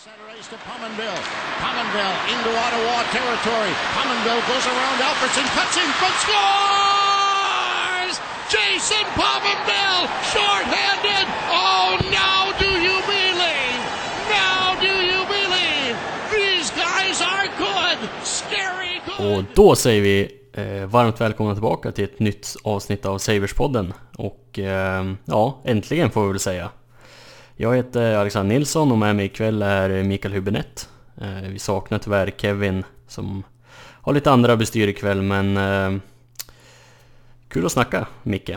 Center ice to Pominville. Pominville into Ottawa territory. Pominville goes around Alfredson, cuts in front, scores! Jason Pominville, shorthanded. Oh, now do you believe? Now do you believe? These guys are good, scary good. Och då säger vi eh, varmt välkomna tillbaka till ett nytt avsnitt av Saverspodden. Och eh, ja, äntligen får vi väl säga. Jag heter Alexander Nilsson och med mig ikväll är Mikael Hübinette. Eh, vi saknar tyvärr Kevin som har lite andra bestyr ikväll men eh, kul att snacka Micke.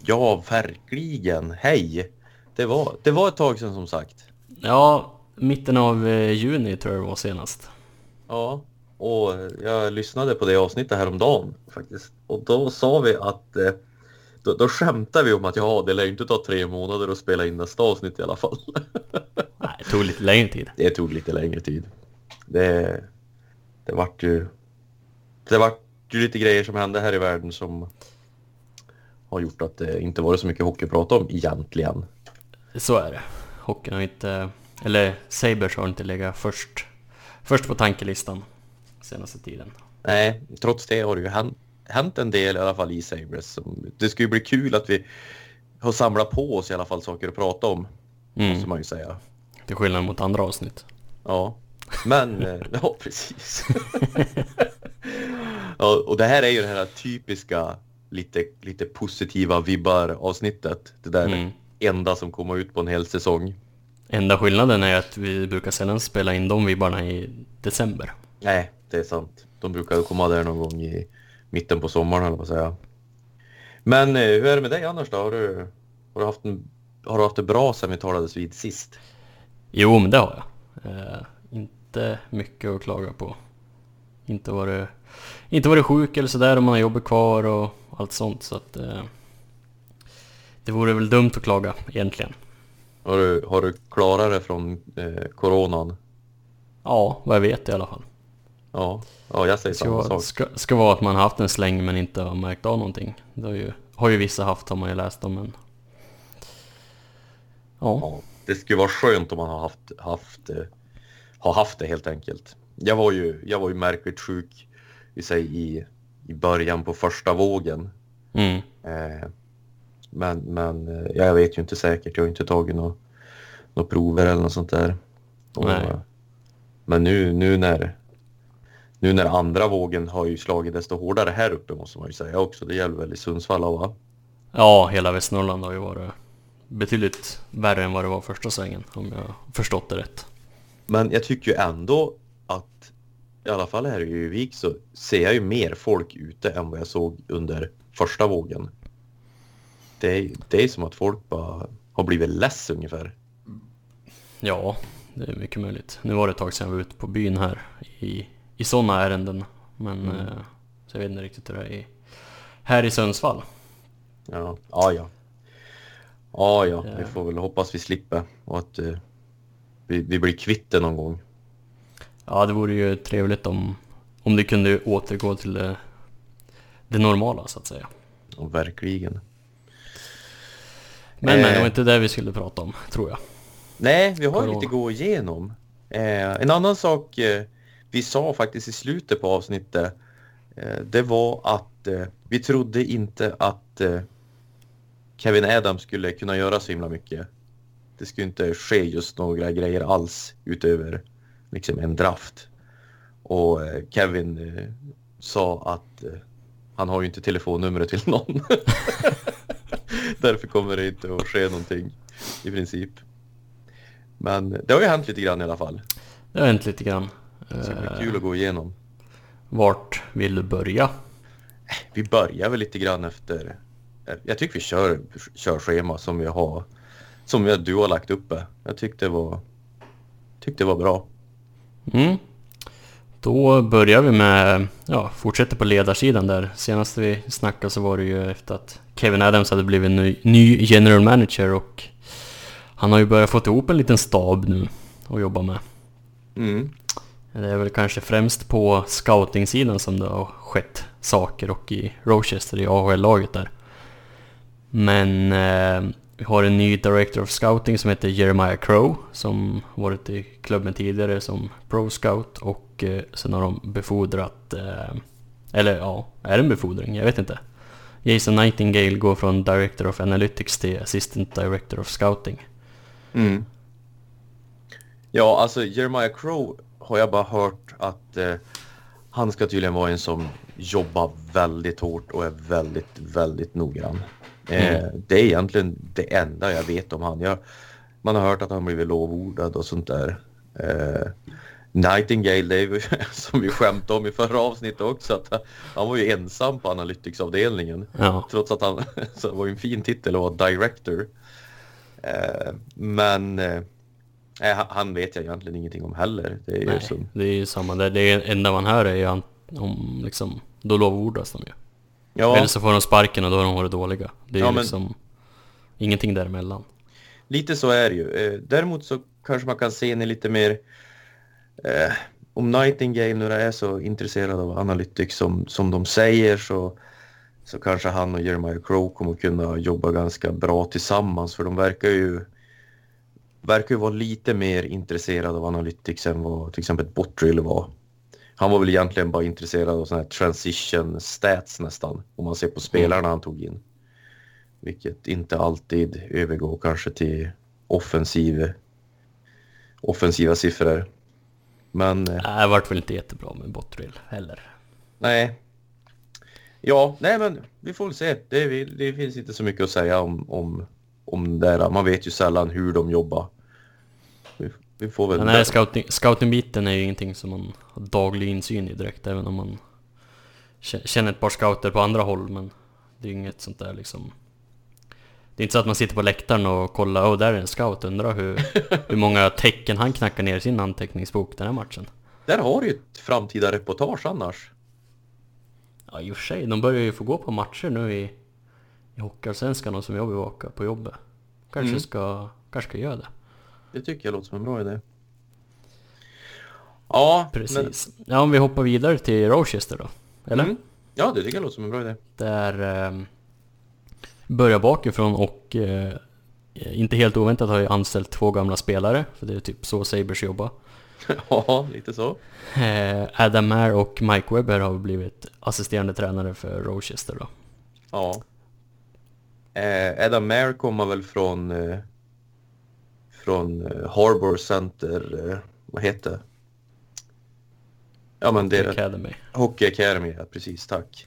Ja, verkligen. Hej! Det var, det var ett tag sedan som sagt. Ja, mitten av eh, juni tror jag det var senast. Ja, och jag lyssnade på det avsnittet häromdagen faktiskt. Och då sa vi att då, då skämtade vi om att ja, det lär ju inte ta tre månader att spela in nästa avsnitt i alla fall. Nej, det tog lite längre tid. det tog lite längre tid. Det, det vart ju... Det vart ju lite grejer som hände här i världen som har gjort att det inte varit så mycket hockey att prata om egentligen. Så är det. Hockeyn har inte, eller Sabres har inte legat först, först på tankelistan senaste tiden. Nej, trots det har det ju hänt, hänt en del i alla fall i Sabres. Som- Det ska ju bli kul att vi har samlat på oss i alla fall saker att prata om. Mm. Måste man ju säga. Till skillnad mot andra avsnitt. Ja, men eh, ja precis. ja, och det här är ju det här typiska lite, lite positiva vibbar avsnittet. Det där Mm. enda som kommer ut på en hel säsong. Enda skillnaden är att vi brukar sällan spela in de vibbarna i december. Nej, det är sant. De brukar komma där någon gång i mitten på sommaren eller vad säga. Men eh, hur är det med dig annars då? Har du, har du, haft, en, har du haft det bra sen vi talades vid sist? Jo, men det har jag. Eh, inte mycket att klaga på. Inte varit, inte varit sjuk eller sådär om man har jobbet kvar och allt sånt. Så att, eh, det vore väl dumt att klaga egentligen. Har du, har du klarat dig från eh, coronan? Ja, vad jag vet i alla fall. Ja, ja jag säger samma vara, sak. ska, ska vara att man haft en släng men inte har märkt av någonting. Det har ju, har ju vissa haft har man ju läst om men... Ja, Ja, det skulle vara skönt om man har haft, haft, eh, har haft det helt enkelt. Jag var ju, jag var ju märkligt sjuk vi säger, i, i början på första vågen. mm, Eh, men men eh, jag vet ju inte säkert. Jag har inte tagit några några prover eller något sånt där. Och, men nu, nu när nu när andra vågen har ju slagit desto hårdare här uppe måste man ju säga också. Det gäller väl i Sundsvall va? ja hela Västernorrland har ju varit betydligt värre än vad det var första svängen om jag förstått det rätt. Men jag tycker ju ändå att i alla fall här i Övik så ser jag ju mer folk ute än vad jag såg under första vågen. Det är, det är som att folk bara har blivit less ungefär. Ja, det är mycket möjligt. Nu var det ett tag sedan jag var ute på byn här i, i sådana ärenden. Men Mm. eh, så jag vet inte riktigt hur det är i, här i Sundsvall. Ja, ja, ja. Ja, ja, vi Ja. får väl hoppas vi slipper och att eh, vi, vi blir kvitt det någon gång. Ja, det vore ju trevligt om, om det kunde återgå till det, det normala så att säga. Och verkligen. Men, men det Eh. var inte det vi skulle prata om, tror jag. Nej, vi har Corona. lite att gå igenom. Eh, en annan sak eh, vi sa faktiskt i slutet på avsnittet, eh, det var att eh, vi trodde inte att eh, Kevin Adams skulle kunna göra så himla mycket. Det skulle inte ske just några grejer alls utöver liksom en draft. Och Kevin sa att han har ju inte telefonnumret till någon. Därför kommer det inte att ske någonting i princip. Men det har ju hänt lite grann i alla fall. Det har hänt lite grann. Det blir Eh, kul att gå igenom. Vart vill du börja? Vi börjar väl lite grann efter... Jag tycker vi kör, kör schema som vi har... Som vi, du har lagt uppe. Jag tyckte det var... Tyckte det var bra. Mm. Då börjar vi med, ja, fortsätter på ledarsidan där. Senast vi snackade så var det ju efter att Kevin Adams hade blivit ny, ny general manager och han har ju börjat få ihop en liten stab nu att jobba med. Mm. Det är väl kanske främst på scouting-sidan som det har skett saker och i Rochester, i AHL-laget där. Men eh, vi har en ny Director of Scouting som heter Jeremiah Crow som varit i klubben tidigare som Pro Scout och eh, sen har de befordrat, eh, eller ja, är det en befordring? Jag vet inte. Jason Nightingale går från Director of Analytics till Assistant Director of Scouting. Mm. Ja, alltså Jeremiah Crow har jag bara hört att eh, han ska tydligen vara en som jobbar väldigt hårt och är väldigt, väldigt noggrann. Eh, Mm. Det är egentligen det enda jag vet om han. Jag, man har hört att han blivit lovordad och sånt där. Eh, Nightingale, det är som vi skämtade om i förra avsnittet också, att han- var ju ensam på analyticsavdelningen. Ja, Trots att han, så var en fin titel att vara director. Eh, men eh, nej, han- han vet jag egentligen ingenting om heller. Det är ju nej, som, det är ju samma där. Det är enda man hör är ju an- om liksom, då lovordas de ju. ja, Eller så får de sparken och då har de varit dåliga. Det är Ja, ju men- liksom ingenting däremellan. lite så är det ju. Eh, däremot så kanske man kan se henne lite mer eh, om Nightingale nu är så intresserad av Analytics som, som de säger så, så kanske han och Jeremiah Crow kommer kunna jobba ganska bra tillsammans för de verkar ju verkar ju vara lite mer intresserade av Analytics än vad till exempel Bottrill var. Han var väl egentligen bara intresserad av sådana här transition stats nästan om man ser på spelarna han tog in. Vilket inte alltid övergår kanske till offensiv, offensiva siffror. Men eh, Nej, det vart väl inte jättebra med Bottrill heller. nej. Ja, nej men vi får väl se. Det, det finns inte så mycket att säga om, om, om det där. Man vet ju sällan hur de jobbar. Vi, vi får väl... Men nej, scouting, scouting-biten är ju ingenting som man har daglig insyn i direkt, även om man kä- känner ett par scouter på andra håll, men det är ju inget sånt där liksom... Det är inte så att man sitter på läktaren och kollar, åh där är en scout, undrar hur, hur många tecken han knackar ner i sin anteckningsbok den här matchen. Där har du ju ett framtida reportage annars. Ja, i och för sig, de börjar ju få gå på matcher nu i, i Hockeyallsvenskan och som jag bevakar på jobbet. Kanske Mm. ska, kanske ska göra det. Det tycker jag låter som en bra idé. Ja, Precis. Ja, om vi hoppar vidare till Rochester då, Men, eller? mm, ja, det tycker jag låter som en bra idé. Där eh, börjar bakifrån och eh, inte helt oväntat har jag anställt två gamla spelare, för det är typ så Sabres jobbar. ja, lite så. Eh, Adam Maher och Mike Webber har blivit assisterande tränare för Rochester då. Ja. Eh, Adam Mayer kommer väl från eh, från eh, Harbor Center, eh, vad heter det? Ja men det är Academy. Hockey Academy, ja, precis, tack.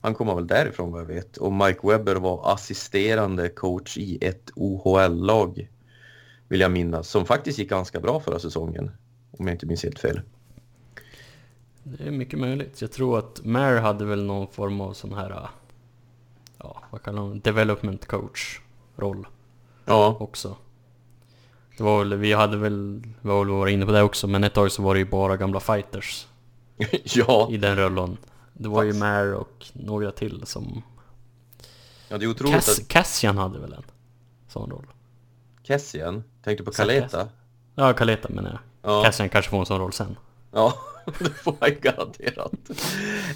Han kommer väl därifrån vad jag vet. Och Mike Webber var assisterande coach i ett OHL-lag, vill jag minnas, som faktiskt gick ganska bra förra säsongen. Om jag inte minns helt fel. Det är mycket möjligt. Jag tror att Maher hade väl någon form av sån här, ja vad kallar man development coach roll Ja, också. Det var väl, vi hade väl, vi har väl varit inne på det också, men ett tag så var det ju bara gamla fighters ja. i den rollen. Det var ju Fast- Maher och några till som... ja, det är otroligt Cass, att Cassian hade väl en sån roll? Cassian, tänkte på Så Kaleta? Ja, Kaleta menar jag. Ja. Cassian kanske får en sån roll sen. Ja, det får han ju garanterat.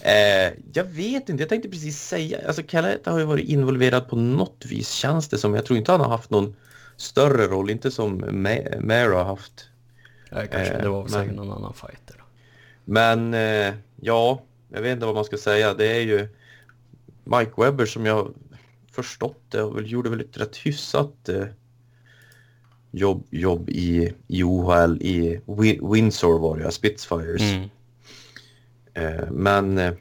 Eh, jag vet inte, jag tänkte precis säga, alltså Kaleta har ju varit involverad på något vis känns det som. Jag tror inte han har haft någon större roll, inte som Mara har haft. Ja, kanske, Eh, det var väl men- säkert någon annan fighter. Men eh, ja, jag vet inte vad man ska säga. Det är ju Mike Webber som jag förstått det och väl gjorde väl ett rätt hyfsat eh, jobb, jobb i, i OHL i Wi- Windsor var det, Spitfires. Mm. Eh, men eh,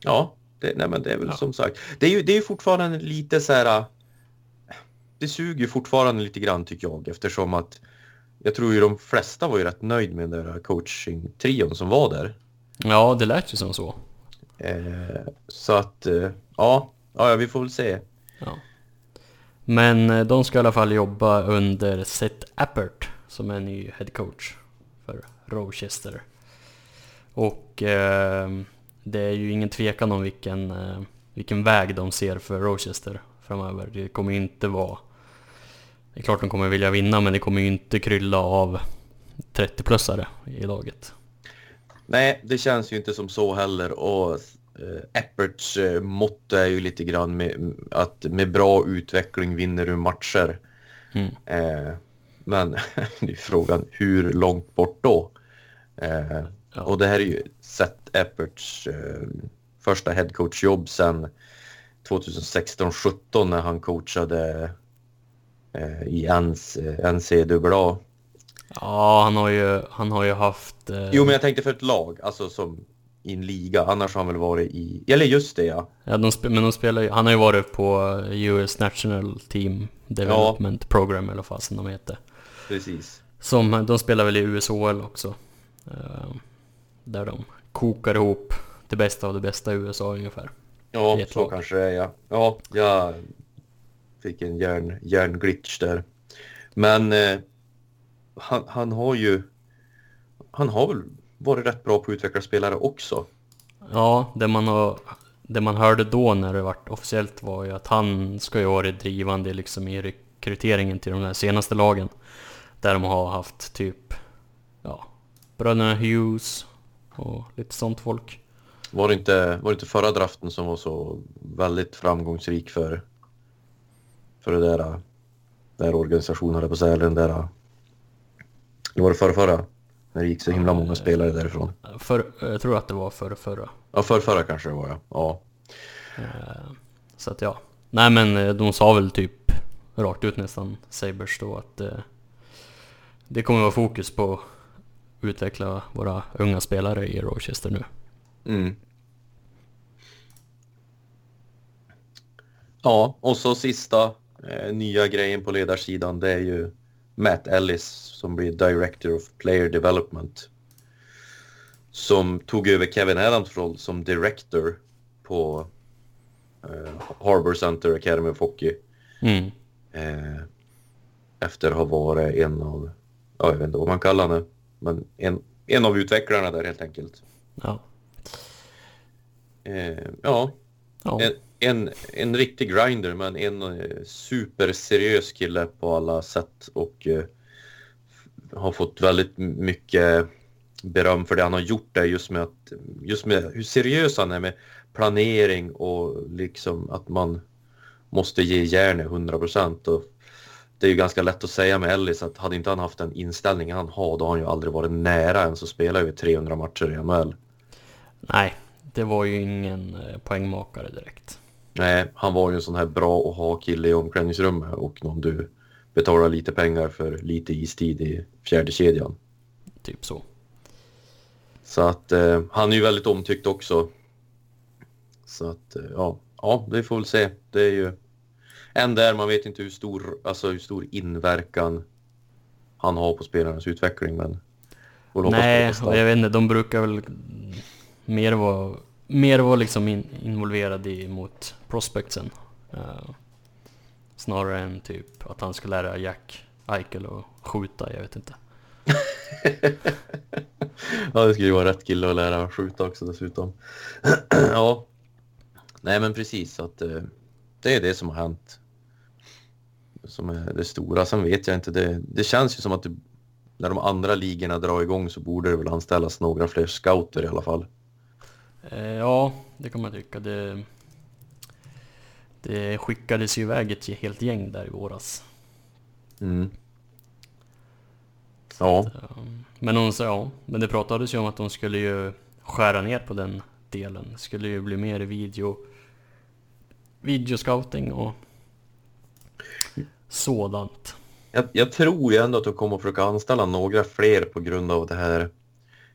ja, det, nej, men det är väl Ja. som sagt. Det är ju det är ju fortfarande lite så här. Det suger fortfarande lite grann tycker jag eftersom att jag tror ju de flesta var ju rätt nöjd med den där coaching-trion som var där. Ja, det lät ju som så. Eh, så att eh, ja, ja, vi får väl se. Ja. Men eh, de ska i alla fall jobba under Seth Appert som är ny head coach för Rochester. Och eh, det är ju ingen tvekan om vilken, eh, vilken väg de ser för Rochester framöver. Det kommer inte vara... Det är klart de kommer vilja vinna men det kommer ju inte krylla av 30-plussare i laget. Nej, det känns ju inte som så heller och eh, Epperts eh, motto är ju lite grann med, att med bra utveckling vinner du matcher. Mm. Eh, men det är frågan hur långt bort då? Eh, Ja. Och det här är ju Seth Epperts eh, första headcoachjobb sedan 2016-17 när han coachade i NCAA. Ja, han har ju, han har ju haft... Eh, Jo, men jag tänkte för ett lag, alltså som i en liga. Annars har han väl varit i... Eller just det, ja. ja, de men de spelar ju, han har ju varit på US National Team Development Program eller vad fasen de heter. Precis. Som, de spelar väl i USHL också. Eh, där de kokar ihop det bästa av det bästa i USA ungefär. Ja, så lag. kanske det är, ja. Ja, jag fick en hjärn, hjärnglitch där. Men eh, han, han har ju... Han har väl varit rätt bra på att utveckla spelare också. Ja, det man, har, det man hörde då när det vart officiellt var ju att han ska ju vara drivande liksom i rekryteringen till de här senaste lagen. Där de har haft typ, ja, bröderna Hughes och lite sånt folk. Var det, inte, var det inte förra draften som var så väldigt framgångsrik för, för det där, där organisationen, höll på säga, eller den där... Det var det förra, förra När det gick så himla många spelare därifrån. För, jag tror att det var förra, förra. Ja, förra, förra kanske det var, ja. ja. Eh, Så att ja. Nej men eh, de sa väl typ rakt ut nästan, Sabres då, att eh, det kommer vara fokus på att utveckla våra unga spelare i Rochester nu. Mm. Ja, och så sista eh, nya grejen på ledarsidan det är ju Matt Ellis som blir Director of Player Development. Som tog över Kevin Adams roll som Director på eh, Harbor Center Academy of Hockey. Mm. Eh, efter att ha varit en av, ja, jag vet inte vad man kallar det, men en, en av utvecklarna där helt enkelt. Ja. Eh, ja, Ja. En, en, en riktig grinder men en eh, superseriös kille på alla sätt och eh, har fått väldigt mycket beröm för det han har gjort där just med att just med hur seriös han är med planering och liksom att man måste ge järnet 100 procent det är ju ganska lätt att säga med Ellis att hade inte han haft den inställningen han har då har han ju aldrig varit nära ens att spela över 300 matcher i NHL. Nej, det var ju ingen eh, poängmakare direkt. Nej, han var ju en sån här bra att ha kille i omklädningsrummet och någon du betalar lite pengar för lite istid i fjärde kedjan. Typ så. Så att eh, han är ju väldigt omtyckt också. Så att eh, ja, ja, vi får väl se. Det är ju en där man vet inte hur stor, alltså hur stor inverkan han har på spelarnas utveckling, men det Nej, och jag vet inte, de brukar väl mer vara, mer vara liksom in, involverad i, mot prospectsen. Uh, snarare än typ att han ska lära Jack Eichel att skjuta, jag vet inte. Ja, det skulle ju vara rätt kille att lära skjuta också dessutom. ja. Nej, men precis så att uh, det är det som har hänt. Som är det stora. Sen vet jag inte, det, det känns ju som att du, när de andra ligorna drar igång så borde det väl anställas några fler scouter i alla fall. Eh, ja, det kan man tycka. Det, det skickades ju iväg ett helt gäng där i våras. Mm. Ja, Eh, Men hon ja, men det pratades ju om att de skulle ju skära ner på den delen. Det skulle ju bli mer video, videoscouting och sådant. jag, jag tror ju ändå att de kommer att försöka anställa några fler på grund av det här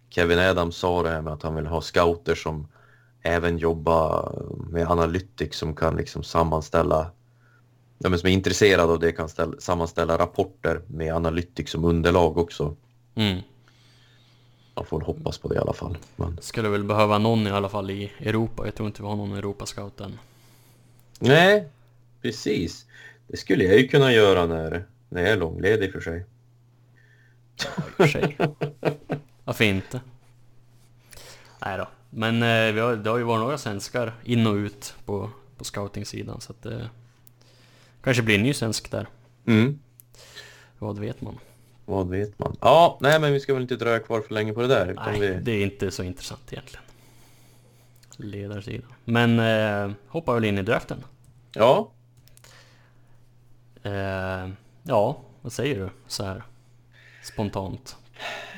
Kevin Adams sa det här med att han vill ha scouter som även jobbar med analytics som kan liksom sammanställa ja, men som är intresserade av det kan ställa, sammanställa rapporter med analytics som underlag också. Mm. Man får hoppas på det i alla fall. Men... Skulle väl behöva någon i alla fall i Europa. Jag tror inte vi har någon Europascout än. Nej, precis. Det skulle jag ju kunna göra när, när jag är långledig för sig. Ja, för sig. Varför inte? Nej då. Men eh, vi har, det har ju varit några svenskar in och ut på, på scouting-sidan så att det kanske blir en ny svensk där. Mm. Vad vet man? Vad vet man? Ja, nej men vi ska väl inte dröja kvar för länge på det där. Nej, vi... det är inte så intressant egentligen. Ledarsidan. Men eh, hoppar väl in i draften. Ja, Eh, ja, vad säger du så här spontant?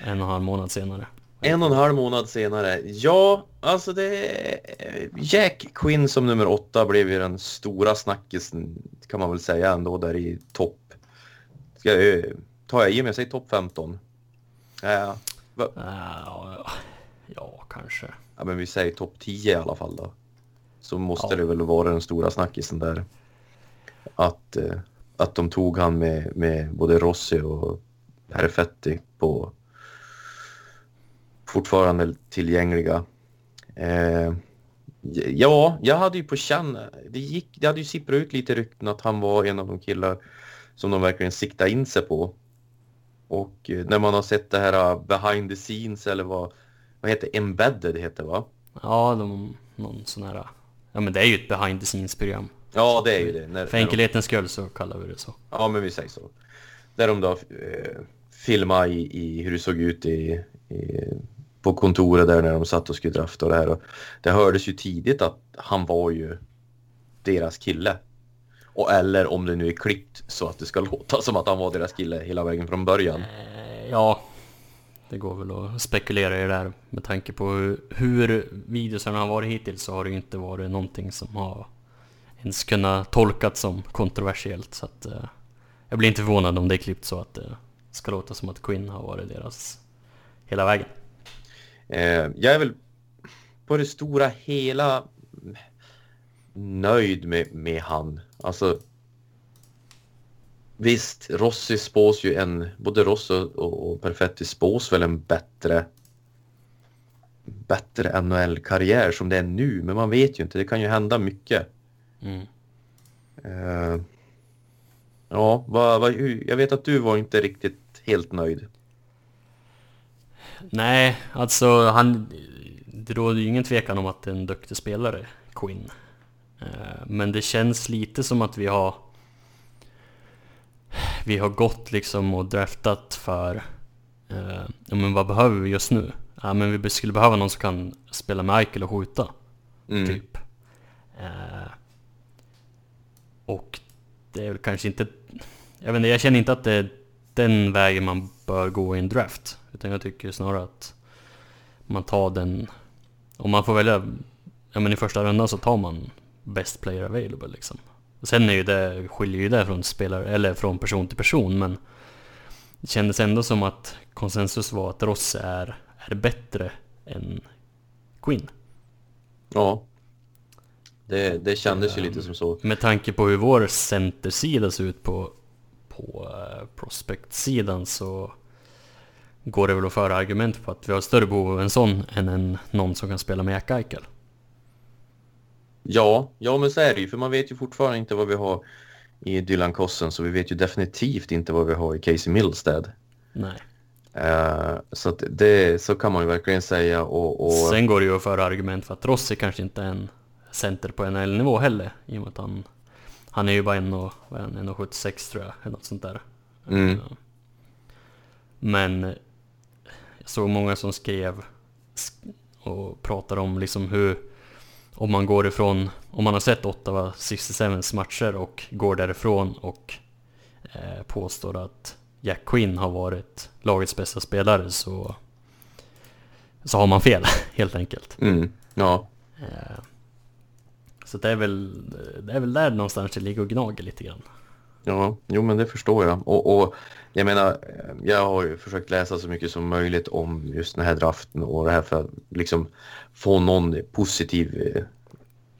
En och en halv månad senare. en och en halv månad senare. Ja, alltså det... Jack Quinn som nummer åtta blev ju den stora snackisen kan man väl säga ändå där i topp. Ska jag, eh, tar jag i om jag säger topp 15? Ja, va, Eh, ja, ja, kanske. ja, men vi säger topp 10 i alla fall då. Så måste Ja. det väl vara den stora snackisen där. Att, eh, att de tog han med, med både Rossi och Perfetti på fortfarande tillgängliga. Eh, ja, jag hade ju på känn, det, gick, det hade ju sipprat ut lite rykten att han var en av de killar som de verkligen siktade in sig på. Och eh, när man har sett det här uh, behind the scenes eller vad, vad heter embedded heter va? Ja, de, någon sån här... Ja men det är ju ett behind the scenes program. Ja, det är ju det. När, För enkelhetens skull så kallar vi det så. Ja, men vi säger så. Där de då eh, filmade i, i hur det såg ut i, i, på kontoret där när de satt och skulle drafta och det här. Och det hördes ju tidigt att han var ju deras kille. Och eller om det nu är klippt så att det ska låta som att han var deras kille hela vägen från början. Eh, ja, det går väl att spekulera i det där med tanke på hur, hur videosarna har varit hittills så har det ju inte varit någonting som har ens kunnat tolkas som kontroversiellt. Så att eh, jag blir inte förvånad om det är klippt så att det ska låta som att Quinn har varit deras hela vägen. Eh, jag är väl på det stora hela nöjd med, med han. Alltså Visst, Rossi spås ju en, både Rossi och, och Perfetti spås väl en bättre bättre NHL-karriär som det är nu, men man vet ju inte, det kan ju hända mycket. Mm. Eh, ja, vad, vad, jag vet att du var inte riktigt helt nöjd. Nej, alltså han... Det råder ju ingen tvekan om att det är en duktig spelare, Quinn. Eh, Men det känns lite som att vi har... Vi har gått liksom och draftat för... eh, Ja men vad behöver vi just nu? Ja men vi skulle behöva någon som kan spela med Eichel och skjuta, Mm. typ. Eh, Och det är väl kanske inte... Jag vet inte, jag känner inte att det är den vägen man bör gå i en draft. Utan jag tycker snarare att man tar den... Om man får välja... Ja men i första rundan så tar man best player available liksom. Sen är ju det, skiljer ju det från spelare, eller från person till person men det kändes ändå som att konsensus var att Ross är, är bättre än Quinn. Ja. Det, det kändes ju lite som så. Med tanke på hur vår centersida ser ut på, på uh, prospect-sidan så går det väl att föra argument på att vi har större behov av en sån än en, någon som kan spela med Jack Eichel. Ja, ja men så är det ju, för man vet ju fortfarande inte vad vi har i Dylan Kossen, så vi vet ju definitivt inte vad vi har i Casey Millstead. Nej. Eh, så det, så kan man ju verkligen säga och, och Sen går det ju att föra argument för att Rossi kanske inte är en center på NHL-nivå heller. I och med att han, han är ju bara en och, vad är han, 1,76 tror jag, eller något sånt där. Mm. Eh, Men såg många som skrev sk- och pratade om liksom hur om man går ifrån, om man har sett Ottawa 67 matcher och går därifrån och eh, påstår att Jack Quinn har varit lagets bästa spelare så, så har man fel helt enkelt. mm, ja, Eh, så det är, väl, det är väl där någonstans det ligger och gnager lite grann ja, jo men det förstår jag. Och, och jag menar, jag har ju försökt läsa så mycket som möjligt om just den här draften och det här för att liksom få någon positiv eh,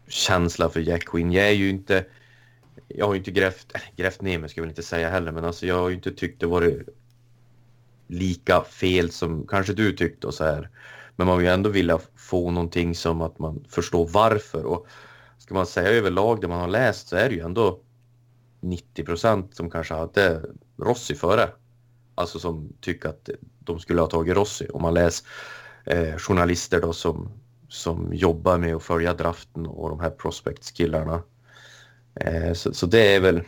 känsla för Jack Quinn. Jag är ju inte, jag har ju inte grävt, grävt ner mig ska jag väl inte säga heller, men alltså jag har ju inte tyckt det varit lika fel som kanske du tyckte och så här. Men man vill ju ändå vilja få någonting som att man förstår varför och ska man säga överlag det man har läst så är det ju ändå 90 procent som kanske hade Rossi före. Alltså som tycker att de skulle ha tagit Rossi. Om man läser eh, journalister då som, som jobbar med att följa draften och de här prospects-killarna. Eh, så, så det är väl...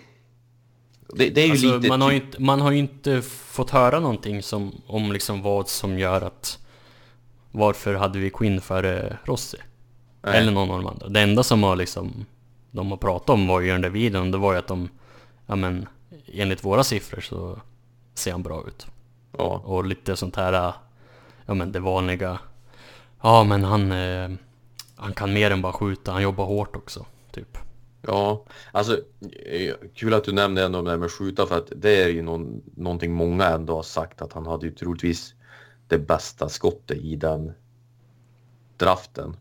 Det, det är ju Alltså, lite... man, har ju typ- inte, man har ju inte fått höra någonting som, om liksom vad som gör att varför hade vi Quinn före Rossi? Nej. Eller någon av de andra. Det enda som har liksom de har pratat om var ju den där videon, det var ju att de, ja men enligt våra siffror så ser han bra ut. Ja, Och lite sånt här, ja men det vanliga, ja men han, eh, han kan mer än bara skjuta, han jobbar hårt också, typ. ja. Alltså, eh, kul att du nämnde ändå det här med skjuta för att det är ju någon, någonting många ändå har sagt att han hade ju troligtvis det bästa skottet i den draften.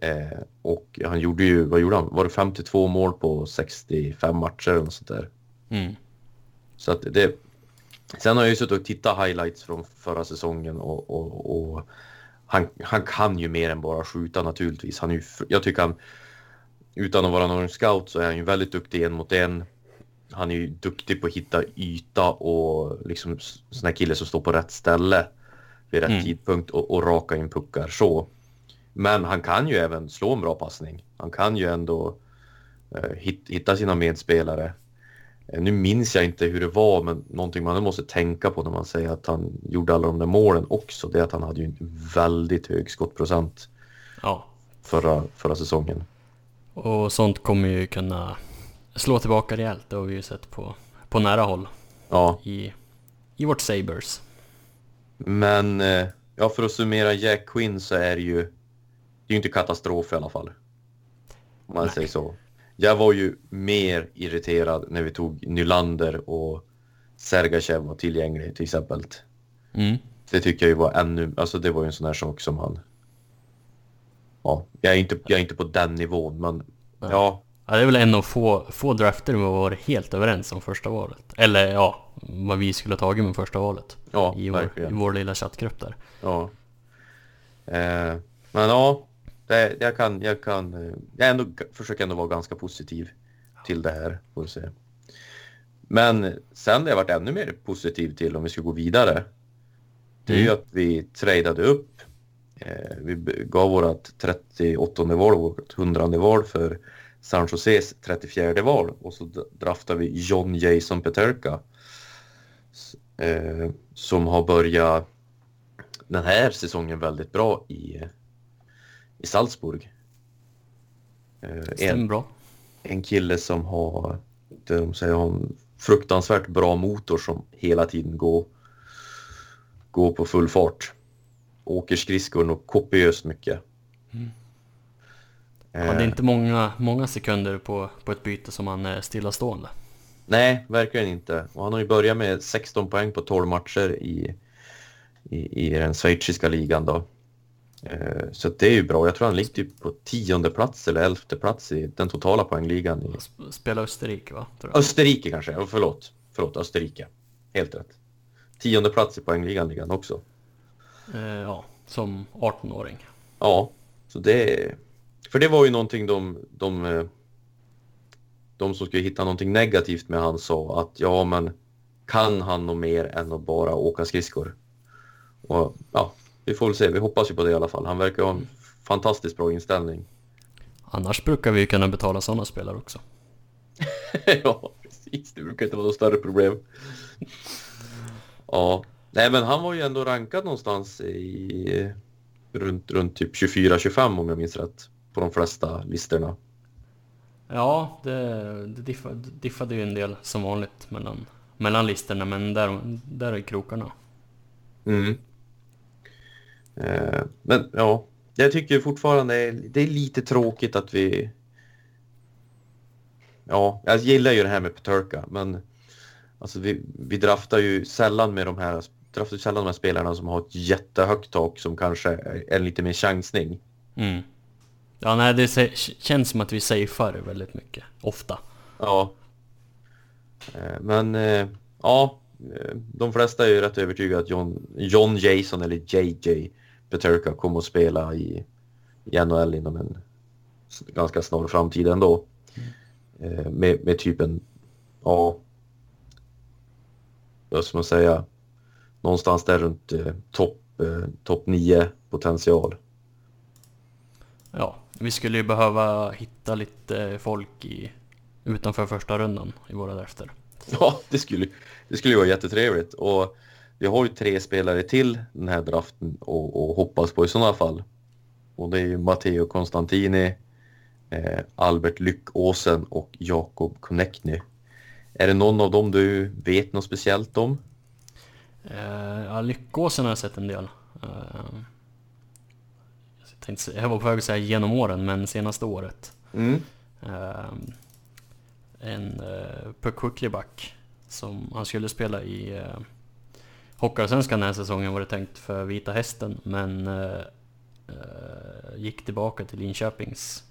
Eh, och han gjorde ju, vad gjorde han? Var det 52 mål på 65 matcher eller sånt där? Mm. Så att det... Sen har jag ju suttit och tittat highlights från förra säsongen och, och, och han, han kan ju mer än bara skjuta naturligtvis. Han är ju, jag tycker han, utan att vara någon scout så är han ju väldigt duktig en mot en. Han är ju duktig på att hitta yta och liksom s- sån här kille som står på rätt ställe vid rätt Mm. tidpunkt och, och raka in puckar så. Men han kan ju även slå en bra passning. Han kan ju ändå eh, hit, hitta sina medspelare. Eh, Nu minns jag inte hur det var, men någonting man måste tänka på när man säger att han gjorde alla de där målen också, det är att han hade ju en väldigt hög skottprocent Ja. förra, förra säsongen. Och sånt kommer ju kunna slå tillbaka rejält, det har vi ju sett på, på nära håll Ja, i, i vårt Sabres. men eh, ja, för att summera Jack Quinn så är det ju, det är ju inte katastrof i alla fall. Om man Nej. säger så. Jag var ju mer irriterad när vi tog Nylander och Sergachev var tillgänglig till exempel. Mm. Det tycker jag ju var ännu, alltså det var ju en sån här sak som han... Ja, jag är inte, jag är inte på den nivån, men ja, Ja, det är väl en av få, få drafter vi har varit helt överens om första valet. Eller ja, vad vi skulle ha tagit med första valet. ja, I vår, I verkligen. vår lilla chattgrupp där. Ja. Eh, men ja, det, jag kan, jag kan, eh, jag ändå, försöker ändå vara ganska positiv till det här, får vi se. Men sen det jag varit ännu mer positiv till om vi ska gå vidare, det är ju Mm. att vi tradade upp. Eh, vi gav vårat 38 val och vårt 100 val för San Joses 34 val och så draftade vi John Jason Peterka. Eh, som har börjat den här säsongen väldigt bra i, i Salzburg. Eh, en, Stämmer bra. en kille som har, de säger, har en fruktansvärt bra motor som hela tiden går, går på full fart. Åker skridskor och kopiöst mycket. Mm. Eh, Ja, det är inte många, många sekunder på, på ett byte som han är stillastående. Nej, verkligen inte. Och han har ju börjat med 16 poäng på 12 matcher i, i, i den schweiziska ligan då. Eh, Så det är ju bra. Jag tror han ligger typ på tionde plats eller elfte plats i den totala poängligan i Sp- Spela Österrike va? Österrike kanske. Oh, förlåt. Förlåt, Österrike. Helt rätt. Tionde plats i poängligan ligger han också. Eh, ja, som 18-åring. Ja, så det... För det var ju någonting de, de, eh, de som skulle hitta någonting negativt med han sa att ja men kan han nog mer än att bara åka skridskor? Och ja, vi får väl se. Vi hoppas ju på det i alla fall. Han verkar ha en fantastiskt bra inställning. Annars brukar vi ju kunna betala sådana spelare också. ja, precis. Det brukar inte vara något större problem. ja, nej men han var ju ändå rankad någonstans i runt, runt typ 24-25 om jag minns rätt. På de flesta listorna. Ja, det, det diffa- diffade ju en del som vanligt mellan, mellan listorna, men där, där är krokarna. Mm. Eh, men ja, jag tycker fortfarande det är lite tråkigt att vi... Ja, jag gillar ju det här med Peterka, men alltså vi, vi draftar ju sällan med de här draftar sällan de här spelarna som har ett jättehögt tak som kanske är en lite mer chansning. Mm. Ja, nej, det känns som att vi safear väldigt mycket. Ofta. Ja. Eh, Men eh, ja, de flesta är ju rätt övertygade att John, John Jason eller JJ Peterka kommer att spela i, i NHL inom en ganska snar framtid ändå. Eh, Med, med typ en, ja, vad ska man säga, någonstans där runt eh, topp eh, top 9 potential. Ja, vi skulle ju behöva hitta lite folk i, utanför första rundan i våra drafter. Ja, det skulle, det skulle vara jättetrevligt. Och vi har ju tre spelare till den här draften och, och hoppas på i sådana fall. Och det är ju Matteo Constantini, eh, Albert Lyckåsen och Jakob Konechny. Är det någon av dem du vet något speciellt om? Eh, ja, Lyckåsen har jag sett en del. Eh, jag, tänkte, jag var på väg att säga genom åren, men senaste året. Mm. Eh, en eh, Puck som han skulle spela i eh, Hockeyallsvenskan den här säsongen var det tänkt för Vita Hästen, men eh, eh gick tillbaka till Linköpings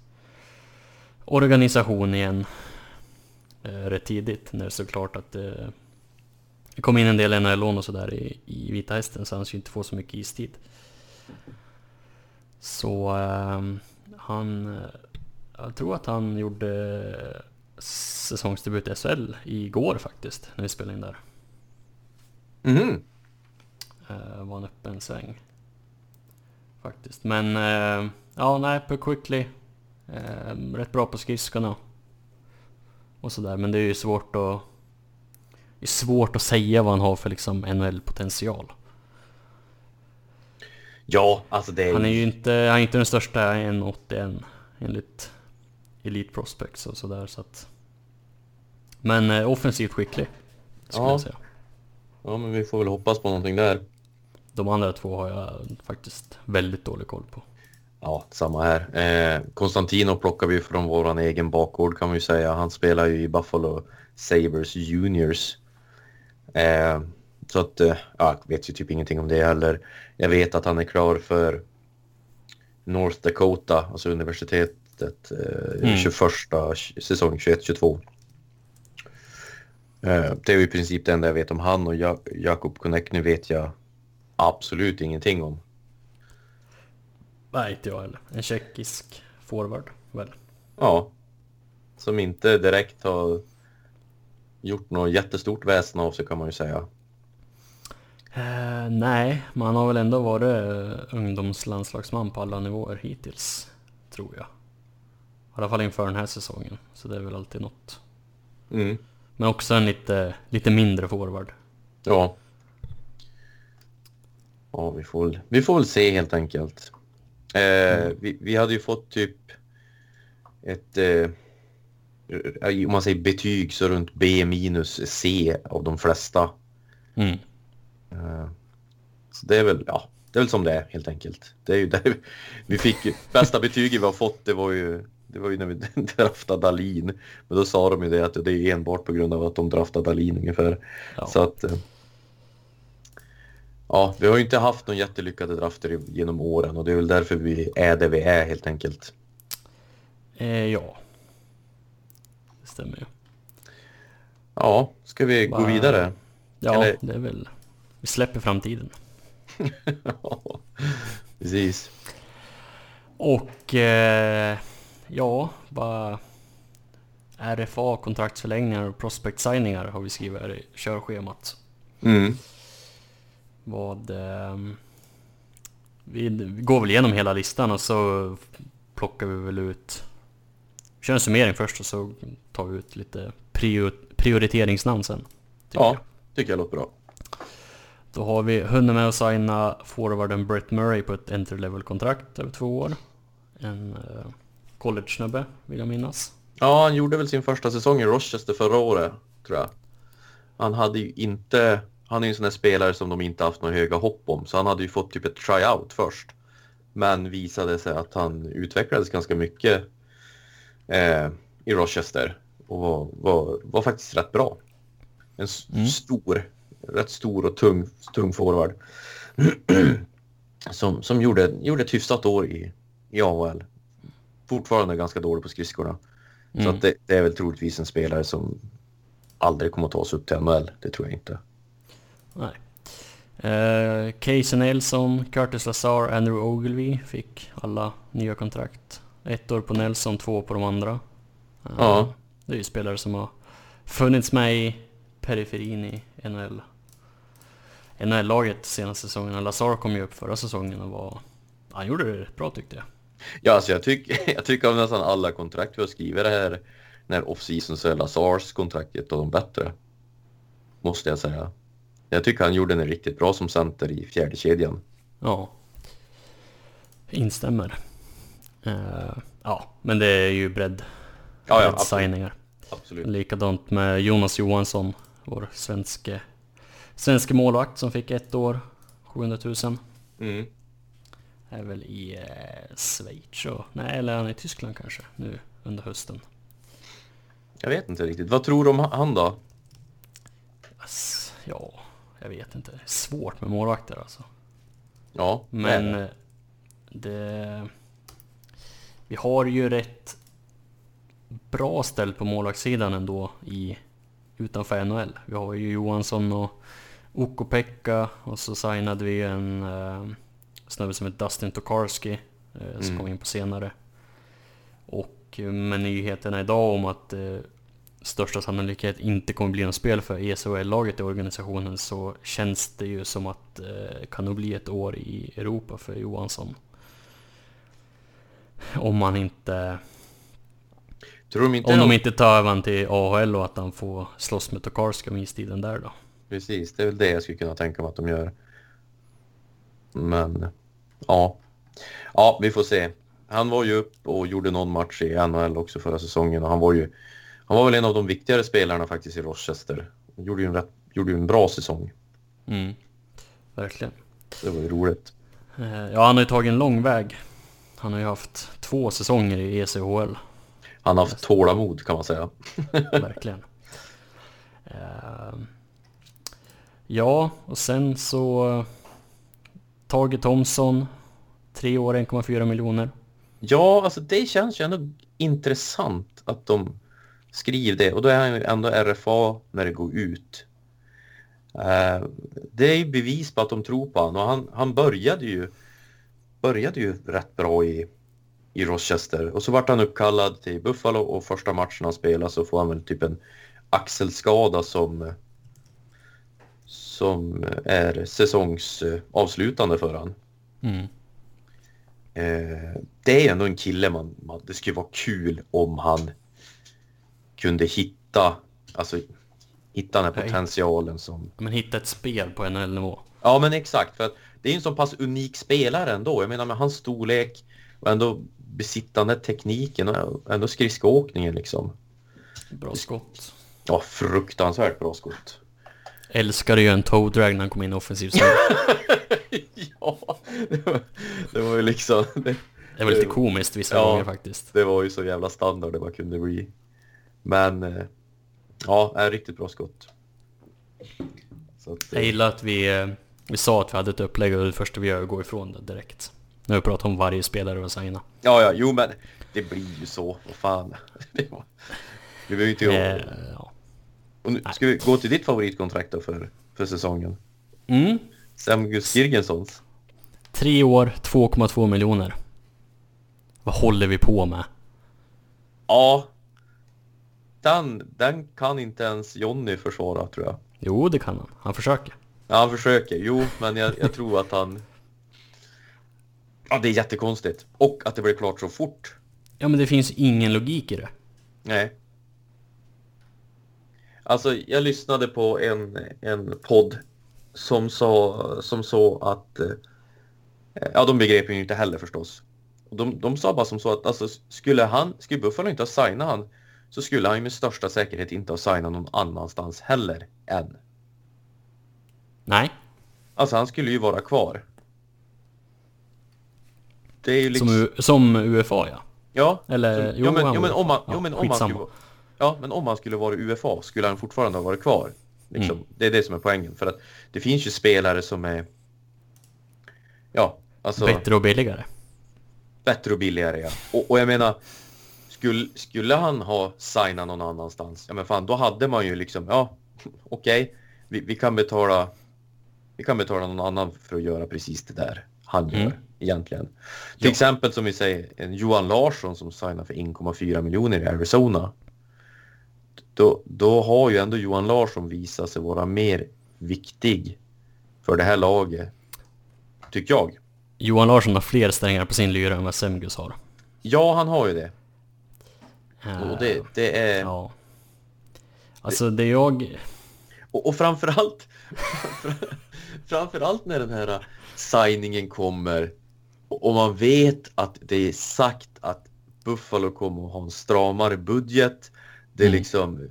organisation igen eh, rätt tidigt när det stod klart att det kom in en del NHL-lån och sådär i, i Vita Hästen så han skulle inte få så mycket istid. Så eh, han, eh, jag tror att han gjorde säsongsdebut i SHL igår faktiskt, när vi spelade in där. Mm. Var en öppen sväng. Faktiskt. Men uh, ja, nej, på Quickly. Uh, rätt bra på skridskorna. Och sådär, men det är ju svårt att... Det är svårt att säga vad han har för liksom NHL-potential. Ja, alltså det är... Han är ju inte, han är inte den största 1,81 enligt Elite Prospects och sådär så att... Men uh, offensivt skicklig. Skulle Ja. jag säga. Ja, men vi får väl hoppas på någonting där. De andra två har jag faktiskt väldigt dålig koll på. Ja, samma här. Eh, Konstantino plockar vi från våran egen bakgård kan man ju säga. Han spelar ju i Buffalo Sabres Juniors. Eh, så att, eh, ja, jag vet ju typ ingenting om det heller. Jag vet att han är klar för North Dakota, alltså universitetet, eh, Mm. 21 säsong 21-22. Eh, det är ju i princip det enda jag vet om han och ja Jakob Konechny vet jag absolut ingenting om. Nej, inte jag heller. En tjeckisk forward, väl? Ja. Som inte direkt har gjort något jättestort väsen av sig kan man ju säga. Eh, nej, man har väl ändå varit eh, ungdomslandslagsman på alla nivåer hittills, tror jag. I alla fall inför den här säsongen, så det är väl alltid något. Mm. Men också en lite, lite mindre forward. Ja. Ja, vi får, väl- vi får väl se helt enkelt. Eh, vi, vi hade ju fått typ ett, eh, om man säger betyg så runt B minus C av de flesta. Mm. Eh, Så det är väl, ja, det är väl som det är helt enkelt. Det är ju det vi fick, bästa betyget vi har fått det var ju, det var ju när vi draftade Dalin. Men då sa de ju det att det är enbart på grund av att de draftade Dalin ungefär. Ja. Så att, eh, ja, vi har ju inte haft någon jättelyckade drafter genom åren och det är väl därför vi är där vi är helt enkelt. Eh, ja. Det stämmer ju. Ja, ska vi gå Va- vidare? Ja, Eller- det är väl... Vi släpper framtiden. Ja, precis. Och eh, ja, bara RFA, kontraktsförlängningar och prospect signingar har vi skrivit här i körschemat. Mm. Vad... ehm, vi går väl igenom hela listan och så plockar vi väl ut... Vi kör en summering först och så tar vi ut lite prior, prioriteringsnamn sen. tycker Ja, jag. tycker jag låter bra. Då har vi hunnit med att signa forwarden Brett Murray på ett entry level kontrakt över två år. En uh, college-snubbe vill jag minnas. Ja, han gjorde väl sin första säsong i Rochester förra året, tror jag. Han hade ju inte... Han är ju en sån här spelare som de inte haft några höga hopp om, så han hade ju fått typ ett tryout först. Men visade sig att han utvecklades ganska mycket eh, i Rochester och var, var, var faktiskt rätt bra. En Mm. stor, rätt stor och tung, tung forward. som som gjorde, gjorde ett hyfsat år i, i AHL. Fortfarande ganska dålig på skridskorna. Så Mm. att det, det är väl troligtvis en spelare som aldrig kommer att ta sig upp till NHL. Det tror jag inte. Nej. Uh, Casey Nelson, Curtis Lazar, Andrew Ogilvy fick alla nya kontrakt. Ett år på Nelson, två på de andra. Eh, Ja. Det är ju spelare som har funnits med i periferin i NHL. NHL-laget senaste säsongen. Lazar kom ju upp förra säsongen och var... Han gjorde det bra tyckte jag. Ja, alltså jag, tycker jag tycker av nästan alla kontrakt vi har skrivit det här när off-season så är Lazars kontrakt ett av de bättre. Måste jag säga. Jag tycker han gjorde den riktigt bra som center i fjärde kedjan. Ja. Instämmer. Eh, ja, men det är ju bredd, Ja, ja, signingar. absolut. Likadant med Jonas Johansson, vår svenske, svenske målvakt som fick ett år, 700 000. Mm. Är väl i eh, Schweiz och, nej eller han är i Tyskland kanske nu under hösten. Jag vet inte riktigt. Vad tror du om han då? Ass, ja, jag vet inte. Det är svårt med målvakter alltså. Ja, Men nej. eh, det... Vi har ju rätt bra ställ på målvaktssidan ändå i, utanför NHL. Vi har ju Johansson och Ukko-Pekka och så signade vi en eh, snubbe som heter Dustin Tokarski eh, som Mm. kom in på senare. Och eh, med nyheterna idag om att eh, största sannolikhet inte kommer bli något spel för E ECHL-laget i organisationen så känns det ju som att det kan nog bli ett år i Europa för Johansson. Om man inte... Tror de inte Om de inte tar över till AHL och att han får slåss med Tokarska om istiden där då. Precis, det är väl det jag skulle kunna tänka mig att de gör. Men, ja. Ja, vi får se. Han var ju upp och gjorde någon match i NHL också förra säsongen och han var ju han var väl en av de viktigare spelarna faktiskt i Rochester. Han gjorde ju en, rätt, gjorde ju en bra säsong. Mm. Verkligen. Det var ju roligt. Eh, Ja, han har ju tagit en lång väg. Han har ju haft två säsonger i ECHL. Han har haft tålamod kan man säga. Verkligen. Ehm, Ja, och sen så... Tage Thomsson. Tre år, 1,4 miljoner. Ja, alltså det känns ju ändå intressant att de skriver det och då är han ju ändå RFA när det går ut. Eh, det är ju bevis på att de tror på honom och han, han började ju började ju rätt bra i, i Rochester och så vart han uppkallad till Buffalo och första matchen han spelade så får han väl typ en axelskada som som är säsongsavslutande för han. Mm. Eh, det är ändå en kille man, man, det skulle vara kul om han kunde hitta, alltså hitta den här potentialen som... Men hitta ett spel på NHL-nivå. Ja men exakt, för att det är ju en så pass unik spelare ändå. Jag menar med hans storlek och ändå besittande tekniken och ändå skridskoåkningen liksom. Bra skott. Ja, fruktansvärt bra skott. Älskade ju en toe drag när han kom in i offensiv zon. ja, det var, det var ju liksom... Det, Det var lite komiskt vissa Ja. gånger faktiskt. det var ju så jävla standard det bara kunde bli. Men eh, ja, är riktigt bra skott. Att, Jag gillar att vi, eh, vi sa att vi hade ett upplägg och det första vi gör är att gå ifrån det direkt. Nu har vi pratat om varje spelare och signa. ja, ja, jo men det blir ju så. Vad fan. Det var, vi behöver ju inte Eh, ja. Och nu, ska vi gå till ditt favoritkontrakt då för, för säsongen? mm. Samuel Girgensons. Tre år, 2,2 miljoner. Vad håller vi på med? Ja. Den, den kan inte ens Jonny försvara tror jag. Jo, det kan han. Han försöker. Ja, han försöker. Jo, men jag, jag tror att han... Ja, det är jättekonstigt. Och att det blev klart så fort. Ja, men det finns ingen logik i det. Nej. Alltså, jag lyssnade på en, en podd som sa, som sa att... eh, Ja, de begrep ju inte heller förstås. De, de sa bara som så att alltså, skulle han, skulle Buffalo inte ha signat han så skulle han ju med största säkerhet inte ha signat någon annanstans heller än. Nej, Alltså han skulle ju vara kvar. Det är ju liksom... som, som UFA ja. Ja, Eller, så, jo, ja, men, ja, men om han, ja, ja, men om han skulle vara, ja, men om han skulle vara UFA skulle han fortfarande ha varit kvar. Liksom. Mm. Det är det som är poängen. För att det finns ju spelare som är ja, alltså Bättre och billigare. bättre och billigare. Ja. Och, och jag menar, skulle, skulle han ha signat någon annanstans, ja men fan, då hade man ju liksom, ja, okej, vi, vi kan betala vi kan betala någon annan för att göra precis det där han gör Mm. egentligen. Till Ja. exempel som vi säger, en Johan Larsson som signar för 1,4 miljoner i Arizona. Då, då har ju ändå Johan Larsson visat sig vara mer viktig för det här laget, tycker jag. Johan Larsson har fler strängar på sin lyra än vad Semgus har. Ja, han har ju det. Eh, Och det, det är... Ja. Alltså det jag... Och, och framförallt, framförallt när den här signingen kommer Och man vet att det är sagt att Buffalo kommer att ha en stramare budget. Det är Mm. liksom,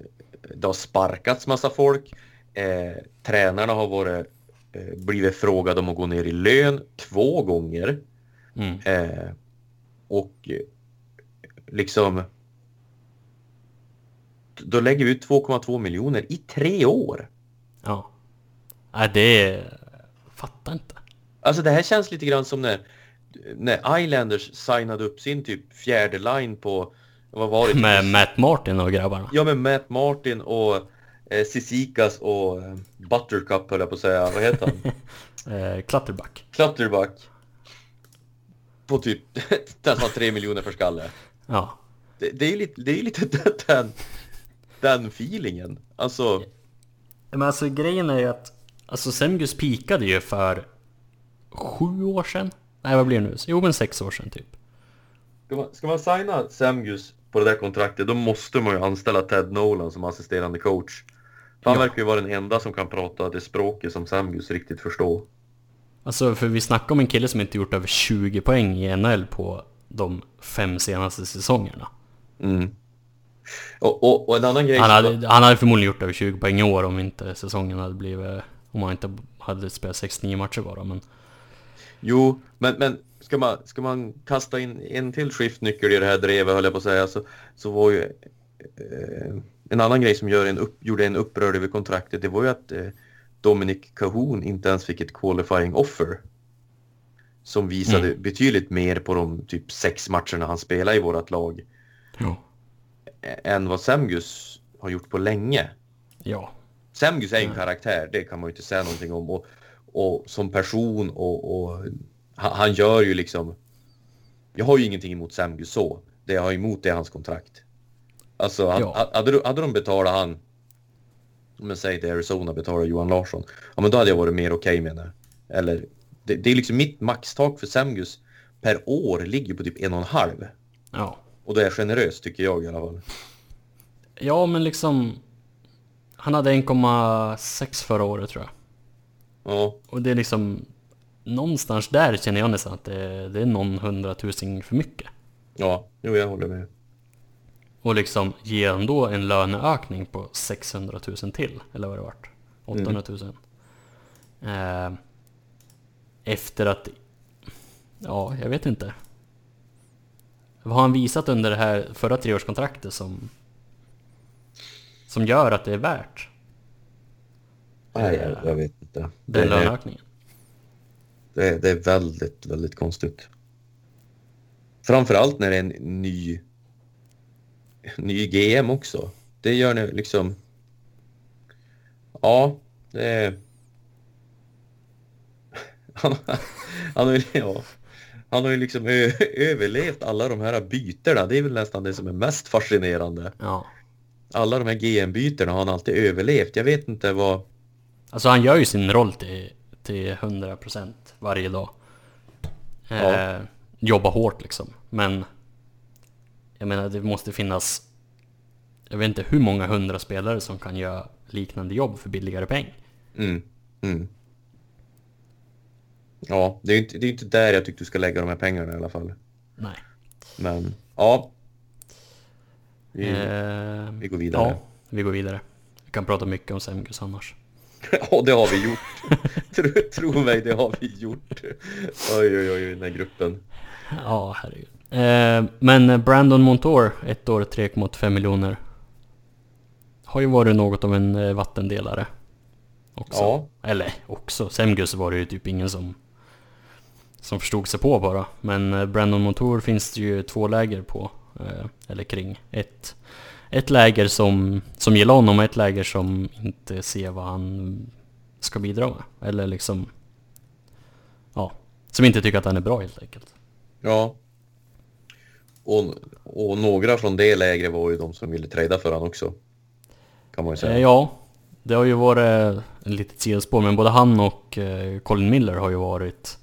det har sparkats massa folk. Eh, tränarna har varit, eh, blivit frågade om att gå ner i lön två gånger. Mm. Eh, och eh, liksom då lägger vi ut 2,2 miljoner i tre år. Ja. Nej, det. Fattar inte. Alltså det här känns lite grann som när, när Islanders signade upp sin typ fjärde line på, vad var det? Med Matt Martin och grabbarna. Ja med Matt Martin och eh, Sisikas och eh, Buttercup höll jag på att säga, vad heter han? Eh, Clutterbuck. Clutterbuck. På typ nästan 3 miljoner för skalle. Ja. Det, det är ju lite, det är lite den, den feelingen. Alltså, Men alltså grejen är ju att... Alltså Semgus pikade ju för... Sju år sedan? Nej, vad blir det nu? Jo, men sex år sedan typ. ska man, ska man signa Samgus på det där kontraktet då måste man ju anställa Ted Nolan som assisterande coach. För han Ja. verkar ju vara den enda som kan prata det språket som Samgus riktigt förstår. Alltså, för vi snackar om en kille som inte gjort över 20 poäng i NHL på de fem senaste säsongerna. Mm. Och, och, och en annan grej Han hade, han hade förmodligen gjort över 20 poäng i år om inte säsongen hade blivit... Om han inte hade spelat 69 matcher bara, men... Jo, men, men ska, man, ska man kasta in en till skiftnyckel i det här drevet höll jag på att säga så, så var ju eh, en annan grej som gör en upp, gjorde en upprörd över kontraktet det var ju att eh, Dominic Cahoon inte ens fick ett qualifying offer. Som visade Mm. betydligt mer på de typ sex matcherna han spelade i vårt lag Ja. Än vad Semgus har gjort på länge. Ja. Semgus är en Nej. karaktär, det kan man ju inte säga någonting om. Och, och som person och, och han, han gör ju liksom... Jag har ju ingenting emot Semgus så. Det jag har emot det är hans kontrakt. Alltså, han, Ja. hade, hade de betalat han... Om jag säger till Arizona betalar Johan Larsson. Ja men då hade jag varit mer okej med det. Eller, det, det är liksom mitt maxtak för Semgus per år ligger på typ en och en halv. Ja. Och det är generöst tycker jag i alla fall. Ja, men liksom... Han hade 1,6 förra året tror jag. Ja, Och det är liksom... Någonstans där känner jag nästan att det, det är någon hundratusing för mycket. ja, jo jag håller med. Och liksom ge ändå en löneökning på 600 000 till, eller vad det vart? 800 000. Eh, efter att... Ja, jag vet inte. Vad har han visat under det här förra treårskontraktet som... Som gör att det är värt Nej, jag, jag vet inte. den löneökningen? Det, är- det är väldigt, väldigt konstigt. Framförallt när det är en ny, ny GM också. Det gör nu liksom... Ja, det är... Han, han, ja, han har ju liksom överlevt alla de här bytena. Det är väl nästan det som är mest fascinerande. Ja. Alla de här GM-bytena har han alltid överlevt. Jag vet inte vad... Alltså han gör ju sin roll till, till 100% varje dag. Eh, Ja. Jobbar hårt liksom. Men jag menar det måste finnas jag vet inte hur många hundra spelare som kan göra liknande jobb för billigare peng. Mm, mm. Ja, det är ju inte, det är inte där jag tycker du ska lägga de här pengarna i alla fall. Nej. Men ja. Vi, Eh, vi går vidare. Ja, vi går vidare. Vi kan prata mycket om Semgus annars. Ja, det har vi gjort. tro, tro mig, det har vi gjort. Oj, oj, oj, den här gruppen. Ja, herregud. Eh, men Brandon Montour, ett år 3,85 miljoner. Har ju varit något av en eh, vattendelare. Också. Ja. Eller också, Semgus var det ju typ ingen som som förstod sig på bara. Men eh, Brandon Montour finns det ju två läger på. eh, Eller kring. Ett, ett läger som, som gillar honom och ett läger som inte ser vad han ska bidra med. Eller liksom... Ja, som inte tycker att han är bra helt enkelt. Ja. Och, och några från det lägret var ju de som ville trada för honom också. Kan man ju säga. Eh, Ja, det har ju varit en litet sidospår, men både han och Colin Miller har ju varit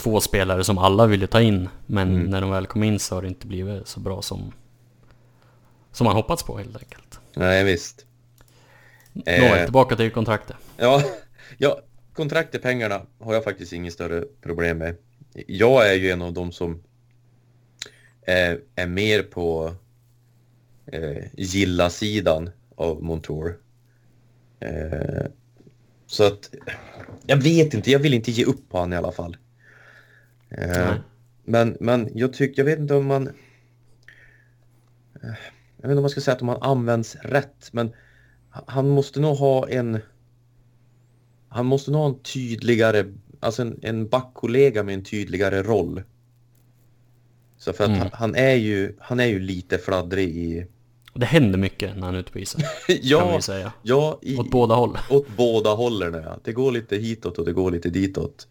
två spelare som alla ville ta in, men Mm. när de väl kom in så har det inte blivit så bra som, som man hoppats på helt enkelt. Nej, visst. Nåväl, Eh. tillbaka till kontraktet. Ja, ja kontraktet, pengarna har jag faktiskt inget större problem med. jag är ju en av dem som är, är mer på eh, gilla-sidan av Montour. Eh, så att jag vet inte, jag vill inte ge upp på han i alla fall. Eh, men, men jag tycker, jag vet inte om man... Eh, jag vet inte om man ska säga att man används rätt, men han måste nog ha en... Han måste nog ha en tydligare, alltså en, en backkollega med en tydligare roll. Så för att Mm. han, han är ju, han är ju lite fladdrig i... Det händer mycket när han är ute på isen, kan vi ja, ju säga. ja, i, Åt båda håll. åt båda hållen. Ja. Det går lite hitåt och det går lite ditåt.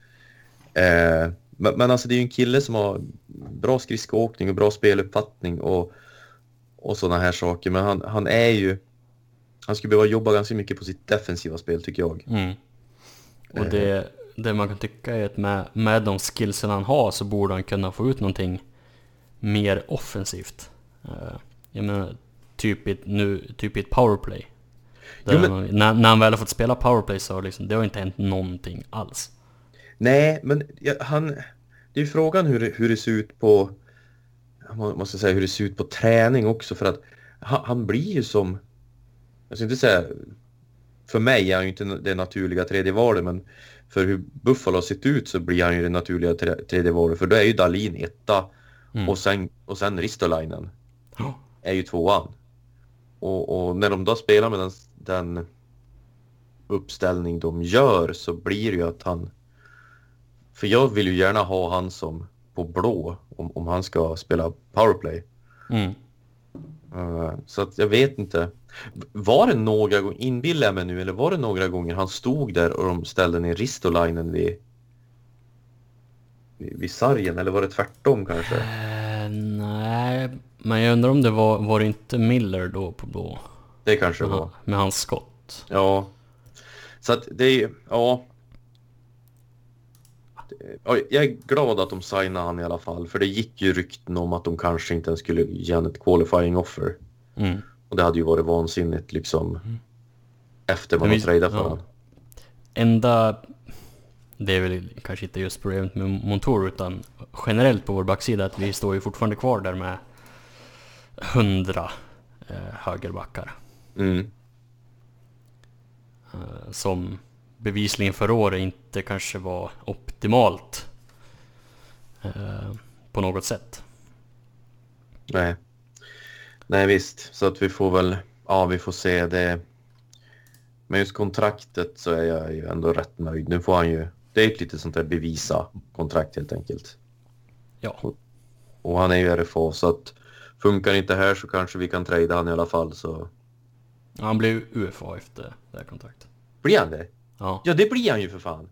Eh, men, men alltså det är ju en kille som har bra skridskoåkning och bra speluppfattning och, och sådana här saker. Men han, han är ju... Han skulle behöva jobba ganska mycket på sitt defensiva spel tycker jag. Mm. Och det, det man kan tycka är att med, med de skillsen han har så borde han kunna få ut någonting mer offensivt. Eh, Jag menar, typ i ett, nu, typ i ett powerplay. Jo, men- han, när, när han väl har fått spela powerplay så liksom, det har inte hänt någonting alls. Nej, men han... Det är ju frågan hur hur det ser ut på... Må- måste säga hur det ser ut på träning också för att han, han blir ju som... Jag ska inte säga... För mig är han ju inte det naturliga tredje valet men för hur Buffalo har sett ut så blir han ju det naturliga tre- tredje valet för då är ju Dalin etta Mm. och sen, och sen Ristolainen Ja. är ju tvåan. Och, och när de då spelar med den, den uppställning de gör så blir det ju att han... För jag vill ju gärna ha han som på blå om, om han ska spela powerplay. Mm. Eh, så att jag vet inte. Var det några gånger, inbillar jag mig nu, eller var det några gånger han stod där och de ställde ner Ristolainen vid, vid, vid sargen? Eller var det tvärtom kanske? Eh, nej, men jag undrar om det var, var det inte Miller då på blå? Det kanske Med, var. med hans skott. Ja. Så att det är ja. Jag är glad att de signade han i alla fall. För det gick ju rykten om att de kanske inte ens skulle ge ett qualifying offer. Mm. Och det hade ju varit vansinnigt liksom. Efter man har tradeat för ja. honom. Enda, det är väl kanske inte just problemet med Montour utan generellt på vår backsida att vi står ju fortfarande kvar där med 100 eh, högerbackar. Mm. Eh, som bevisligen förra året inte kanske var optimalt eh, på något sätt. Nej. Nej visst. Så att vi får väl, ja vi får se det. Men just kontraktet så är jag ju ändå rätt nöjd. Nu får han ju, det är ett lite sånt där bevisa kontrakt helt enkelt. Ja, Och han är ju RFA så att funkar inte här så kanske vi kan trada han i alla fall så han blev UFA efter det här kontraktet. blir han det? Ja, Ja det blir han ju för fan.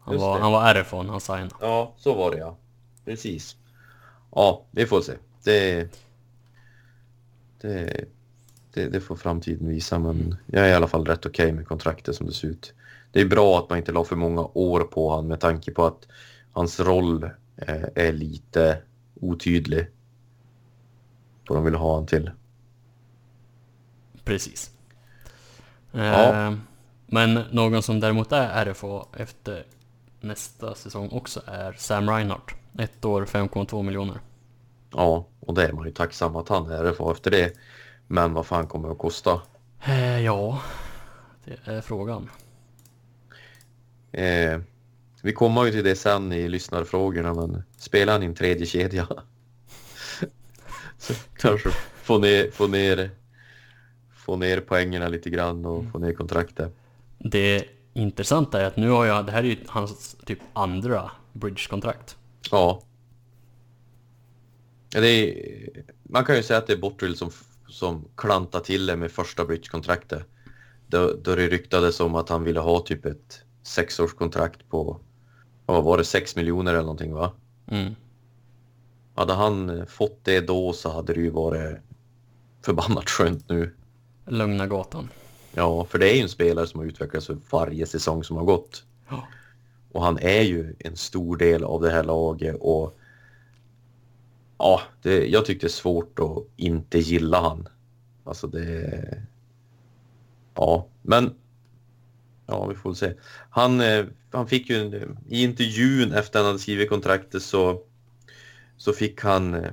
han just var, det. han var RFA när han signade. Ja så var det ja. Precis. Ja vi får se. Det, det, det, det får framtiden visa men jag är i alla fall rätt okej med kontraktet som det ser ut. Det är bra att man inte la för många år på han med tanke på att hans roll eh, är lite otydlig. Vad de vill ha han till. Precis. Ja. Eh, men någon som däremot är RFA efter nästa säsong också är Sam Reinhardt. Ett år, 5,2 miljoner. Ja, och det är man ju tacksam att han är RFA efter det. Men vad fan kommer det att kosta? Eh, ja, det är frågan. Eh, vi kommer ju till det sen i lyssnarfrågorna, men spelar han i en tredje kedja? Så kanske få ner, få ner, få ner poängerna lite grann och få ner kontraktet. Det intressanta är att nu har jag, det här är ju hans typ andra bridge-kontrakt. Ja. Är, man kan ju säga att det är Bottrill som, som klantar till det med första bridge-kontraktet. Då, då det ryktades om att han ville ha typ ett sexårskontrakt på, vad var det, sex miljoner eller någonting va? Mm. Hade han fått det då så hade det ju varit förbannat skönt nu. Lugna gatan. Ja, för det är ju en spelare som har utvecklats för varje säsong som har gått. Ja. Och han är ju en stor del av det här laget och ja, det, jag tyckte det är svårt att inte gilla han. Alltså det... Ja, men ja, vi får se. Han, eh, han fick ju en, i intervjun efter han hade skrivit kontraktet så, så fick han eh,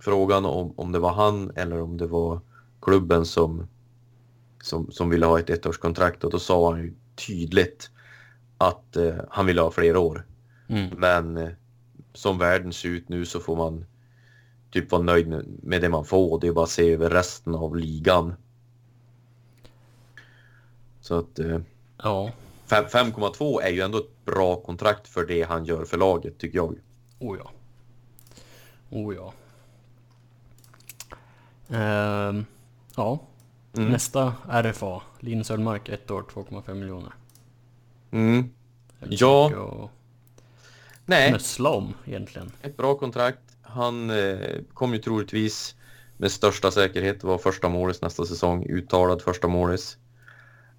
frågan om, om det var han eller om det var klubben som, som, som ville ha ett ettårskontrakt och då sa han ju tydligt att eh, han ville ha fler år. Mm. Men eh, som världen ser ut nu så får man typ vara nöjd med- det man får. Det är bara att se över resten av ligan. Så att eh, Ja, fem- 5,2 är ju ändå ett bra kontrakt för det han gör för laget tycker jag. oh ja. Oh ja. Ehm, ja, Mm. nästa RFA. Linus Öllmark, ett år, 2,5 miljoner. Mm. Ja. att Nej, Knössla om egentligen. ett bra kontrakt. Han eh, kommer ju troligtvis med största säkerhet vara första målis nästa säsong. Uttalad första målis.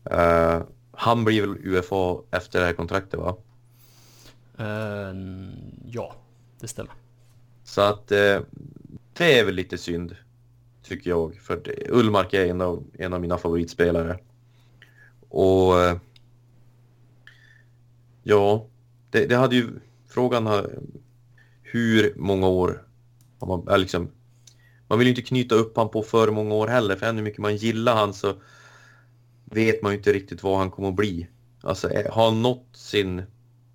Eh, han blir väl UFA efter det här kontraktet va? Ehm, ja, det stämmer. Så att eh, det är väl lite synd, tycker jag. För det, Ullmark är en av, en av mina favoritspelare. Och eh, ja, det, det hade ju frågan har, hur många år har man, liksom, man vill ju inte knyta upp han på för många år heller, för ännu mycket man gillar han så vet man ju inte riktigt vad han kommer att bli. Alltså, är- har han nått sin,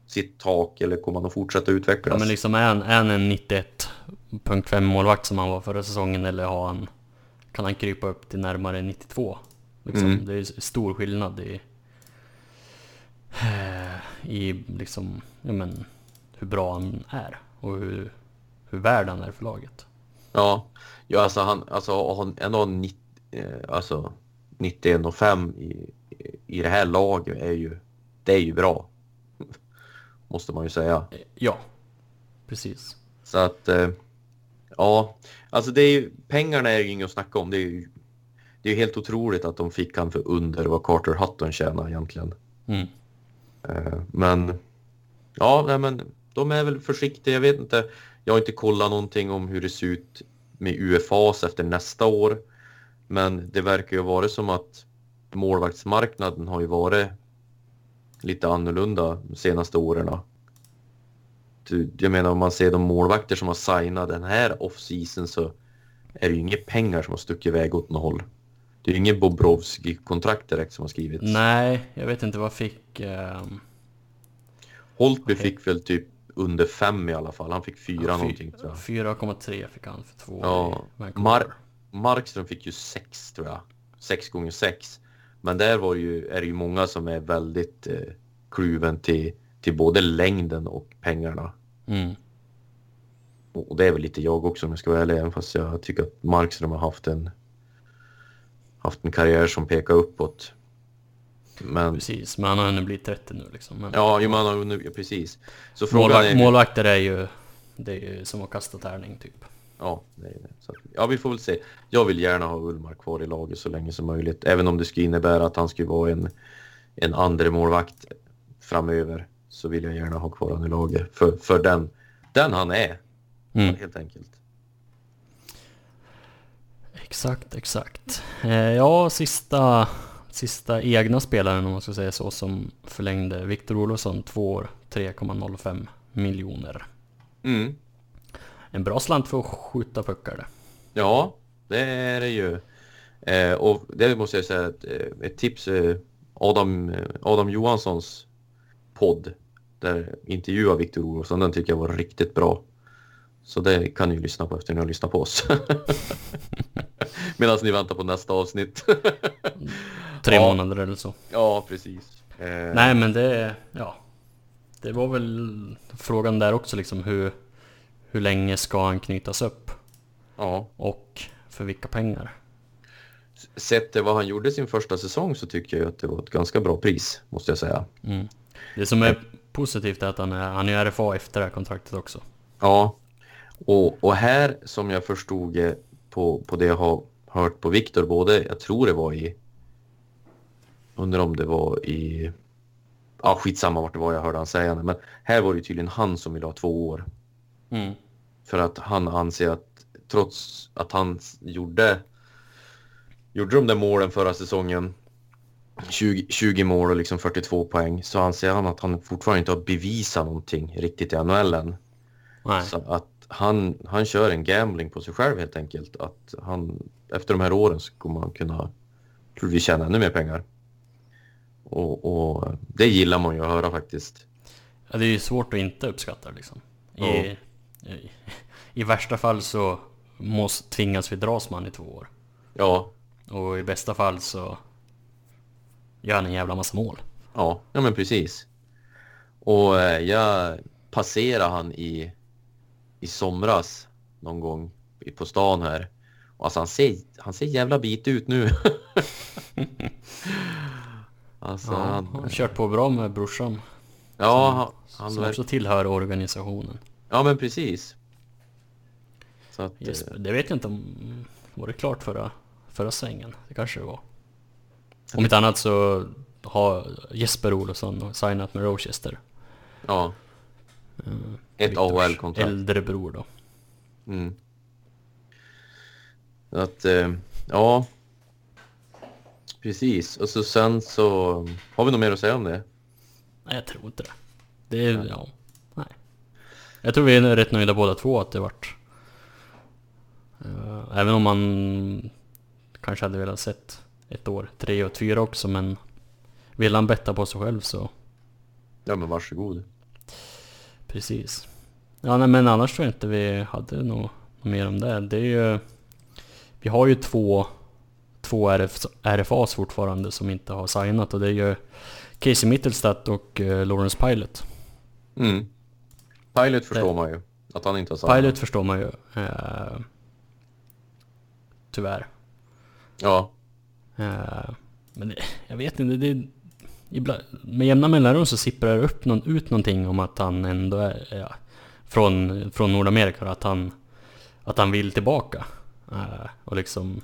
sitt tak eller kommer han att fortsätta utvecklas? Ja, men liksom är han, är han en 91.5 målvakt som han var förra säsongen eller har han, kan han krypa upp till närmare 92? Liksom, Mm. Det är stor skillnad i, eh, i liksom, ja men, hur bra han är och hur, hur värd han är för laget. Ja, ja alltså han, alltså han ändå 90, eh, alltså 91 och 5 i, i det här laget är ju, det är ju bra. Måste man ju säga. Ja, precis. Så att, eh, ja, alltså det är ju, pengarna är ju inget att snacka om. Det är ju, det är helt otroligt att de fick han för under vad Carter Hutton tjänar egentligen. Mm. Eh, Men ja, nej, men de är väl försiktiga. Jag vet inte. Jag har inte kollat någonting om hur det ser ut med UFAs efter nästa år. Men det verkar ju vara som att målvaktsmarknaden har ju varit lite annorlunda de senaste åren. Jag menar om man ser de målvakter som har signat den här off-season så är det ju inga pengar som har stuckit iväg åt något håll. Det är ju ingen Bobrovski-kontrakt direkt som har skrivits. Nej, jag vet inte vad fick... ehm, Holtby Okej. fick väl typ under fem i alla fall. Han fick fyra fy- någonting tror jag. 4,3 fick han för två Ja. Mar- Markström fick ju sex tror jag. Sex gånger sex. Men där var ju, är det ju många som är väldigt eh, kluven till, till både längden och pengarna. Mm. Och det är väl lite jag också om jag ska vara ärlig. Även fast jag tycker att Markström har haft en, haft en karriär som pekar uppåt. Men Precis, men han har hunnit bli 30 nu liksom. Men ja, jo, man har, nu- ja, precis. Så frågan målvak- är... målvakter är ju... Det är ju som att kasta tärning typ. Ja, det är det. Så, ja, vi får väl se. Jag vill gärna ha Ullmark kvar i laget så länge som möjligt. Även om det skulle innebära att han skulle vara en, en andra målvakt framöver. Så vill jag gärna ha kvar honom i laget. För, för den, den han är, Mm. helt enkelt. Exakt, exakt. Eh, ja, sista, sista egna spelaren om man ska säga så som förlängde Viktor Olofsson två år, 3,05 miljoner. Mm. En bra slant för att skjuta puckar det. Ja, det är det ju. Eh, och det måste jag säga att, eh, ett tips. Eh, Adam, eh, Adam Johanssons podd. Där intervjuar Viktor Olofsson. Den tycker jag var riktigt bra. Så det kan ni lyssna på efter ni har lyssnat på oss. Medan ni väntar på nästa avsnitt. Tre Ja. månader eller så. ja, precis. Eh, Nej men det, ja. Det var väl frågan där också liksom hur, hur länge ska han knytas upp? Ja, Och för vilka pengar? sett till vad han gjorde sin första säsong så tycker jag att det var ett ganska bra pris, måste jag säga. Mm. Det som är positivt att han är, han är RFA efter det här kontraktet också. Ja, och, och här som jag förstod på, på det jag har hört på Viktor, både, jag tror det var i, undrar om det var i, ja skitsamma vart det var jag hörde han säga det, men här var det tydligen han som ville ha två år. Mm. För att han anser att trots att han gjorde, gjorde de där målen förra säsongen 20, 20 mål och liksom 42 poäng så anser han att han fortfarande inte har bevisat någonting riktigt i NHL än. Nej. Så att han, han kör en gambling på sig själv helt enkelt. Att han, efter de här åren så kommer han kunna troligtvis tjäna ännu mer pengar. Och, och det gillar man ju att höra faktiskt. Ja, det är ju svårt att inte uppskatta liksom. I, i, I värsta fall så måste, tvingas vi dras med han i två år. Ja, Och i bästa fall så gör en jävla massa mål. ja, ja men precis. Och eh, jag passerade han i, i somras någon gång på stan här. Och alltså han ser, han ser jävla bit ut nu. alltså Ja, han, har kört på bra med brorsan. ja, han, han Som också tillhör organisationen. Ja men precis. Så att, eh, Jesper, det vet jag inte om... Var det klart förra, förra svängen? Det kanske det var. Om inte annat så har Jesper Olofsson signat med Rochester. ja. Ett Viktors AHL-kontrakt. Äldre bror då. Mm. Att, eh, ja. Precis. Och så sen så har vi något mer att säga om det. Nej, jag tror inte det. Det är, ja, nej. Jag tror vi är rätt nöjda båda två att det vart... Uh, även om man kanske hade velat sett ett år, tre och fyra också, men vill han betta på sig själv så Ja men varsågod. precis. Ja, nej, men annars tror jag inte vi hade något, mer om det. Det är ju... Vi har ju två, två RF, RFAs fortfarande som inte har signat och det är ju Casey Mittelstadt och uh, Lawrence Pilot. Mm. Pilot förstår Det- man ju. Att han inte har sagt. Pilot förstår man ju. Eh, tyvärr. Ja. Eh, men det, jag vet inte, det, ibland, med jämna mellanrum så sipprar det upp någon, ut någonting om att han ändå är ja, från, från Nordamerika, att han, att han vill tillbaka. Eh, och liksom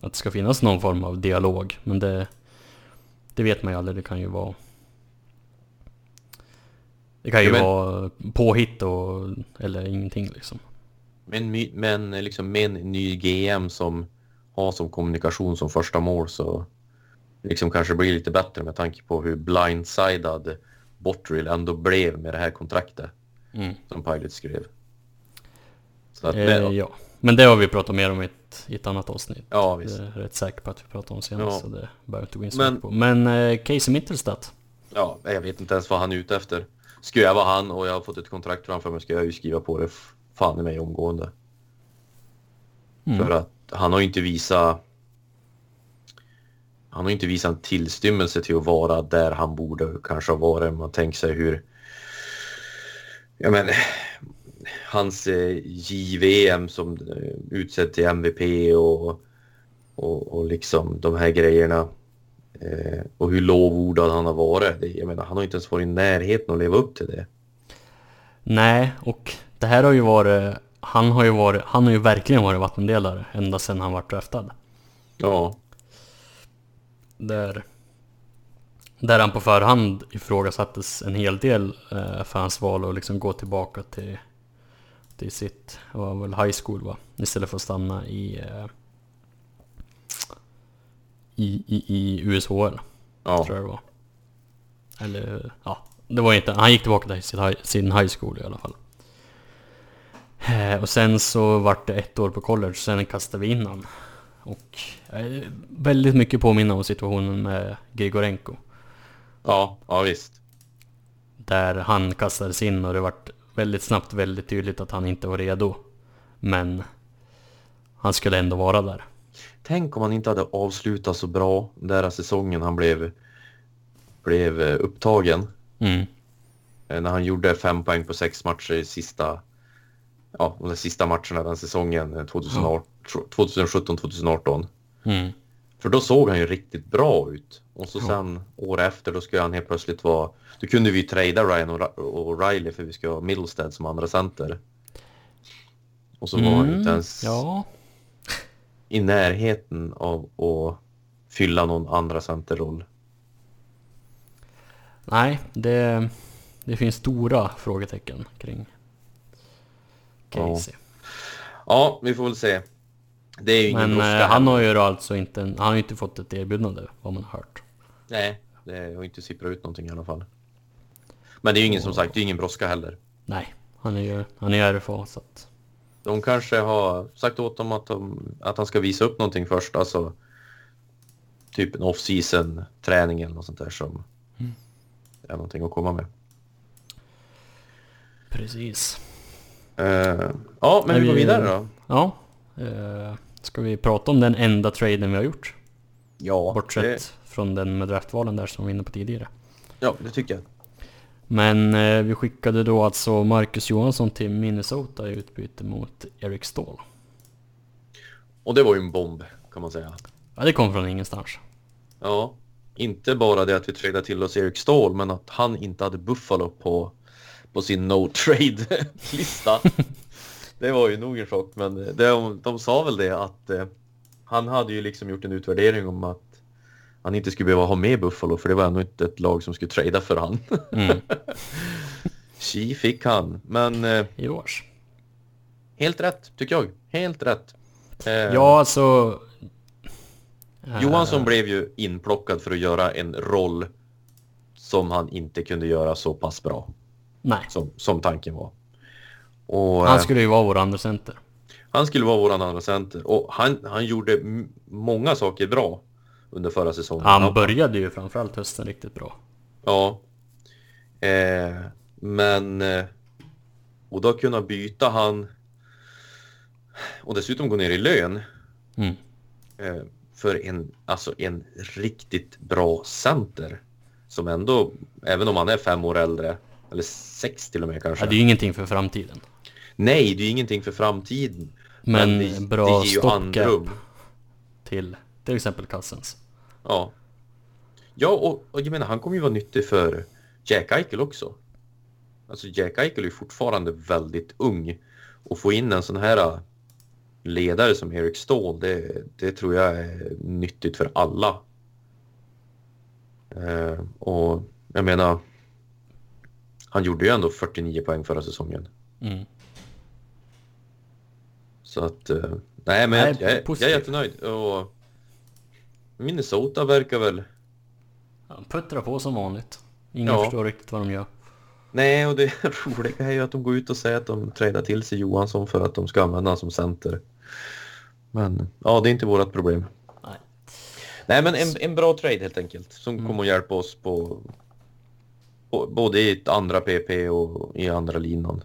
att det ska finnas någon form av dialog, men det, det vet man ju aldrig, det kan ju vara det kan ju men- vara påhitt och, eller ingenting liksom. Men, men liksom med en ny GM som har som kommunikation som första mål så liksom kanske blir lite bättre med tanke på hur blindsided Bottrill ändå blev med det här kontraktet Mm. som Pilot skrev. Att, Eh, men, ja, men det har vi pratat mer om i ett, i ett annat avsnitt. ja, Det visst. är jag rätt säker på att vi pratade om senast, Ja. så det behöver inte gå in så Men- på. Men eh, Casey Mittelstadt, Ja, jag vet inte ens vad han är ute efter. Skulle jag vara han och jag har fått ett kontrakt framför mig ska jag ju skriva på det fan i mig omgående. Mm. För att han har ju inte visat... Han har ju inte visat en tillstymmelse till att vara där han borde kanske ha varit. Man tänker sig hur... Ja men... Hans eh, JVM som eh, utsedd till MVP och, och, och liksom de här grejerna. Eh, och hur lovordad han har varit. Det, jag menar, han har inte ens varit i närheten att leva upp till det. nej, och det här har ju varit, han har ju varit, han har ju verkligen varit vattendelare ända sedan han vart draftad. Ja, Där, där han på förhand ifrågasattes en hel del eh, för hans val att liksom gå tillbaka till, till sitt, det var väl high school va? Istället för att stanna i, eh, i, i, i USHL. ja, tror jag det var. Eller ja, det var inte, han gick tillbaka till sin high, sin high school i alla fall. Eh, Och sen så vart det ett år på college, sen kastade vi in han. Och eh, väldigt mycket påminna om situationen med Grigorenko. ja, ja visst. Där han kastades in och det vart väldigt snabbt väldigt tydligt att han inte var redo. Men han skulle ändå vara där. Tänk om han inte hade avslutat så bra där säsongen han blev, blev eh, upptagen. Mm. När han gjorde fem poäng på sex matcher i sista, ja, de där sista matcherna den säsongen eh, 2018 2017-2018. Mm. För då såg han ju riktigt bra ut. Och så Ja. sen år efter då skulle han helt plötsligt vara... Då kunde vi ju trada Ryan och, Riley för vi ska ha Middlestead som andra center. Och så var han ju inte ens Mm. Ja, i närheten av att fylla någon andra centerroll. nej, det, det finns stora frågetecken kring Casey. Ja, vi får väl se. Det är ju ingen Men eh, han heller. har ju alltså inte, han har inte fått ett erbjudande vad man har hört. Nej, det har inte sipprat ut någonting i alla fall. Men det är ju ingen som sagt, det är ingen brådska heller. Nej, han är ju han är RFA så att... De kanske har sagt åt dem att, de, att han ska visa upp någonting först, alltså typ en off-season träning eller något sånt där som Mm. är någonting att komma med. Precis. Eh, ja, men vi går vi- vidare då. Ja. Eh, ska vi prata om den enda traden vi har gjort? Ja, Bortsett det, från den med draftvalen där som vi var inne på tidigare. ja, det tycker jag. Men eh, vi skickade då alltså Marcus Johansson till Minnesota i utbyte mot Eric Ståhl. Och det var ju en bomb, kan man säga. Ja, det kom från ingenstans. Ja, inte bara det att vi tradade till oss Erik Ståhl, men att han inte hade Buffalo på, på sin no trade-lista. det var ju nog en chock, men det, de sa väl det att eh, han hade ju liksom gjort en utvärdering om att han inte skulle behöva ha med Buffalo, för det var ändå inte ett lag som skulle trada för han. Mm. Fick han, men eh, I års. helt rätt tycker jag. Helt rätt. Eh, Ja, alltså... Johansson blev ju inplockad för att göra en roll som han inte kunde göra så pass bra Nej, som, som tanken var. Och, han eh, skulle ju vara vår andra center. han skulle vara våran andra center och han, han gjorde många saker bra under förra säsongen. Han började ju framförallt hösten riktigt bra. Ja. Eh, men... Eh, och då kunna byta han... Och dessutom gå ner i lön. Mm. Eh, för en, alltså en riktigt bra center. Som ändå, även om han är fem år äldre, eller sex till och med kanske. Ja, det är ju ingenting för framtiden. Nej, det är ingenting för framtiden. Men, det, bra det ju andrum. till till exempel Cousins. Ja. Ja, och, och jag menar, han kommer ju vara nyttig för Jack Eichel också. Alltså Jack Eichel är ju fortfarande väldigt ung. Och få in en sån här äh, ledare som Eric Ståhl, det, det tror jag är nyttigt för alla. Eh, och jag menar, han gjorde ju ändå 49 poäng förra säsongen. Mm. Så att, eh, nej men Nej, jag, jag, är- jag är jättenöjd. Och Minnesota verkar väl Han puttrar på som vanligt. Ingen Ja. förstår riktigt vad de gör. Nej, och det roliga är ju att de går ut och säger att de tradar till sig Johansson för att de ska använda honom som center. Men ja, det är inte vårt problem. Nej. Nej, men en, en bra trade helt enkelt som Mm. kommer att hjälpa oss på både i ett andra PP och i andra linan.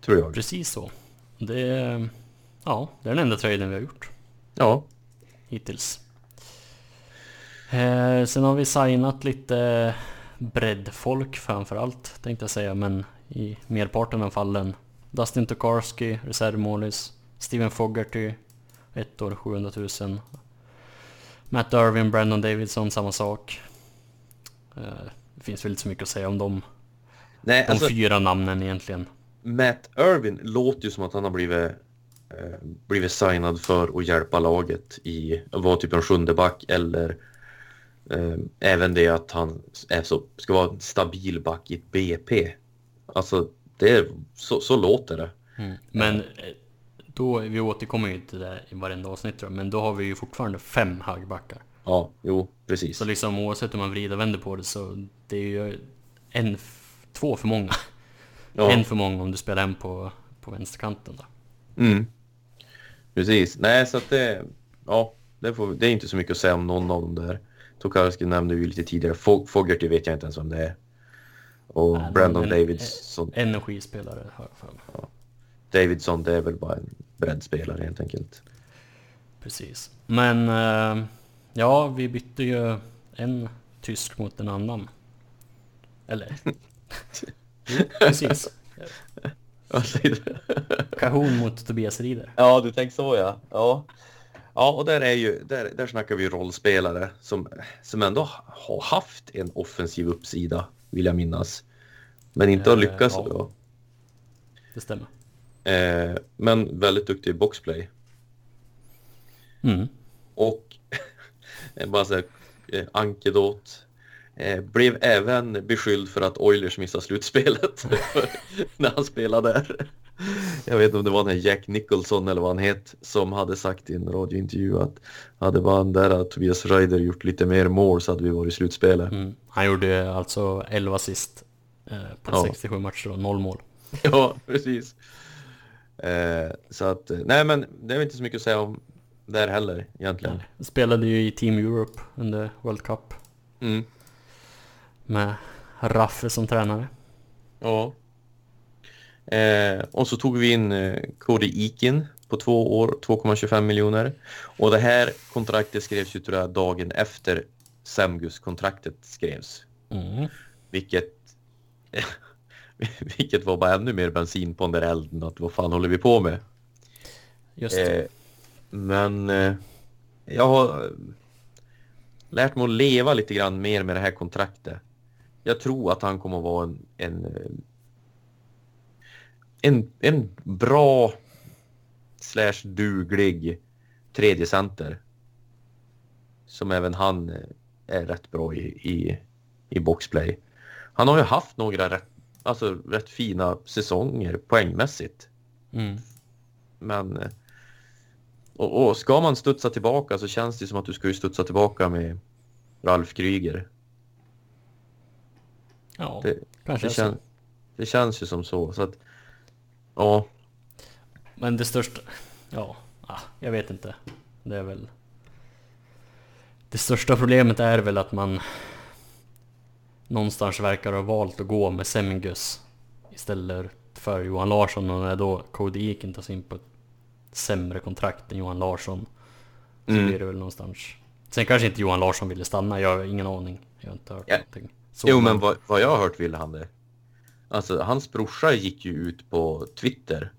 Tror jag. Precis så. Det ja, det är den enda traden vi har gjort Ja, hittills. Eh, sen har vi signat lite breddfolk framförallt tänkte jag säga, men i merparten av fallen. Dustin Tokarski, reservmålis. Steven Fogarty, ett år 700 000. Matt Irvin, Brandon Davidson, samma sak. Eh, det finns väl inte så mycket att säga om dem. nej, De alltså fyra namnen egentligen. Matt Irvin låter ju som att han har blivit, eh, blivit signad för att hjälpa laget i att vara typ en sjunde back eller eh, även det att han är så, ska vara en stabil back i ett BP. Alltså, det är, så, så låter det. Men eh, då, vi återkommer ju till det i varenda avsnitt tror jag, men då har vi ju fortfarande fem högbackar. Ja, jo, precis. Så liksom oavsett hur man vrider och vänder på det så det är ju en, två för många. Ja. En för många om du spelar en på, på vänsterkanten då. Mm. Precis. Nej, så att det, ja, det, får, det är inte så mycket att säga om någon av dem där. Tokarski nämnde vi ju lite tidigare. Fog- Fogarty vet jag inte ens vem det är. Och Nej, Brandon en- Davidson. Energispelare har jag för mig. Davidson, det är väl bara en breddspelare helt enkelt. Precis. Men eh, ja, vi bytte ju en tysk mot en annan. Eller? Jo, Precis. Kahun mot Tobias Rieder. Ja, du tänker så ja. Ja, ja och där är ju, där, där snackar vi rollspelare som, som ändå har haft en offensiv uppsida, vill jag minnas. Men inte har Eh, lyckats ja. Det stämmer. Eh, men väldigt duktig i boxplay. Mm. Och bara så här, eh, ankedot. Eh, blev även beskylld för att Oilers missade slutspelet när han spelade där. Jag vet inte om det var den här Jack Nicholson eller vad han het som hade sagt i en radiointervju att hade den där Tobias Ryder gjort lite mer mål så hade vi varit i slutspelet. Mm. Han gjorde alltså 11 assist eh, på Ja. 67 matcher och noll mål. Ja, precis. Eh, så att, eh, nej men det är inte så mycket att säga om där heller egentligen. Spelade ju i Team Europe under World Cup Mm. med Raffe som tränare. Ja. Eh, och så tog vi in eh, Cody Ikin på två år, 2,25 miljoner. Och det här kontraktet skrevs ju tror jag dagen efter Semgus-kontraktet skrevs. Mm. Vilket, vilket var bara ännu mer bensin på den där elden. Att vad fan håller vi på med? Just det. Eh, men eh, jag har eh, lärt mig att leva lite grann mer med det här kontraktet. Jag tror att han kommer att vara en, en, eh, en, en bra slash duglig tredje center. Som även han eh, är rätt bra i, i, i boxplay. Han har ju haft några rätt, alltså rätt fina säsonger poängmässigt. Mm. Men och, och ska man studsa tillbaka så känns det som att du ska ju studsa tillbaka med Ralf Kryger. Ja, Det, kanske det, kän, det känns ju som så. så att, ja, Men det största... Ja, ah, jag vet inte. Det är väl... Det största problemet är väl att man någonstans verkar ha valt att gå med Semgus istället för Johan Larsson och när då Cody Eakin tas in på ett sämre kontrakt än Johan Larsson så Mm. blir det väl någonstans... Sen kanske inte Johan Larsson ville stanna, jag har ingen aning. Jag har inte hört Ja. någonting. Så, jo men vad, vad jag har hört ville han det. Alltså hans brorsa gick ju ut på Twitter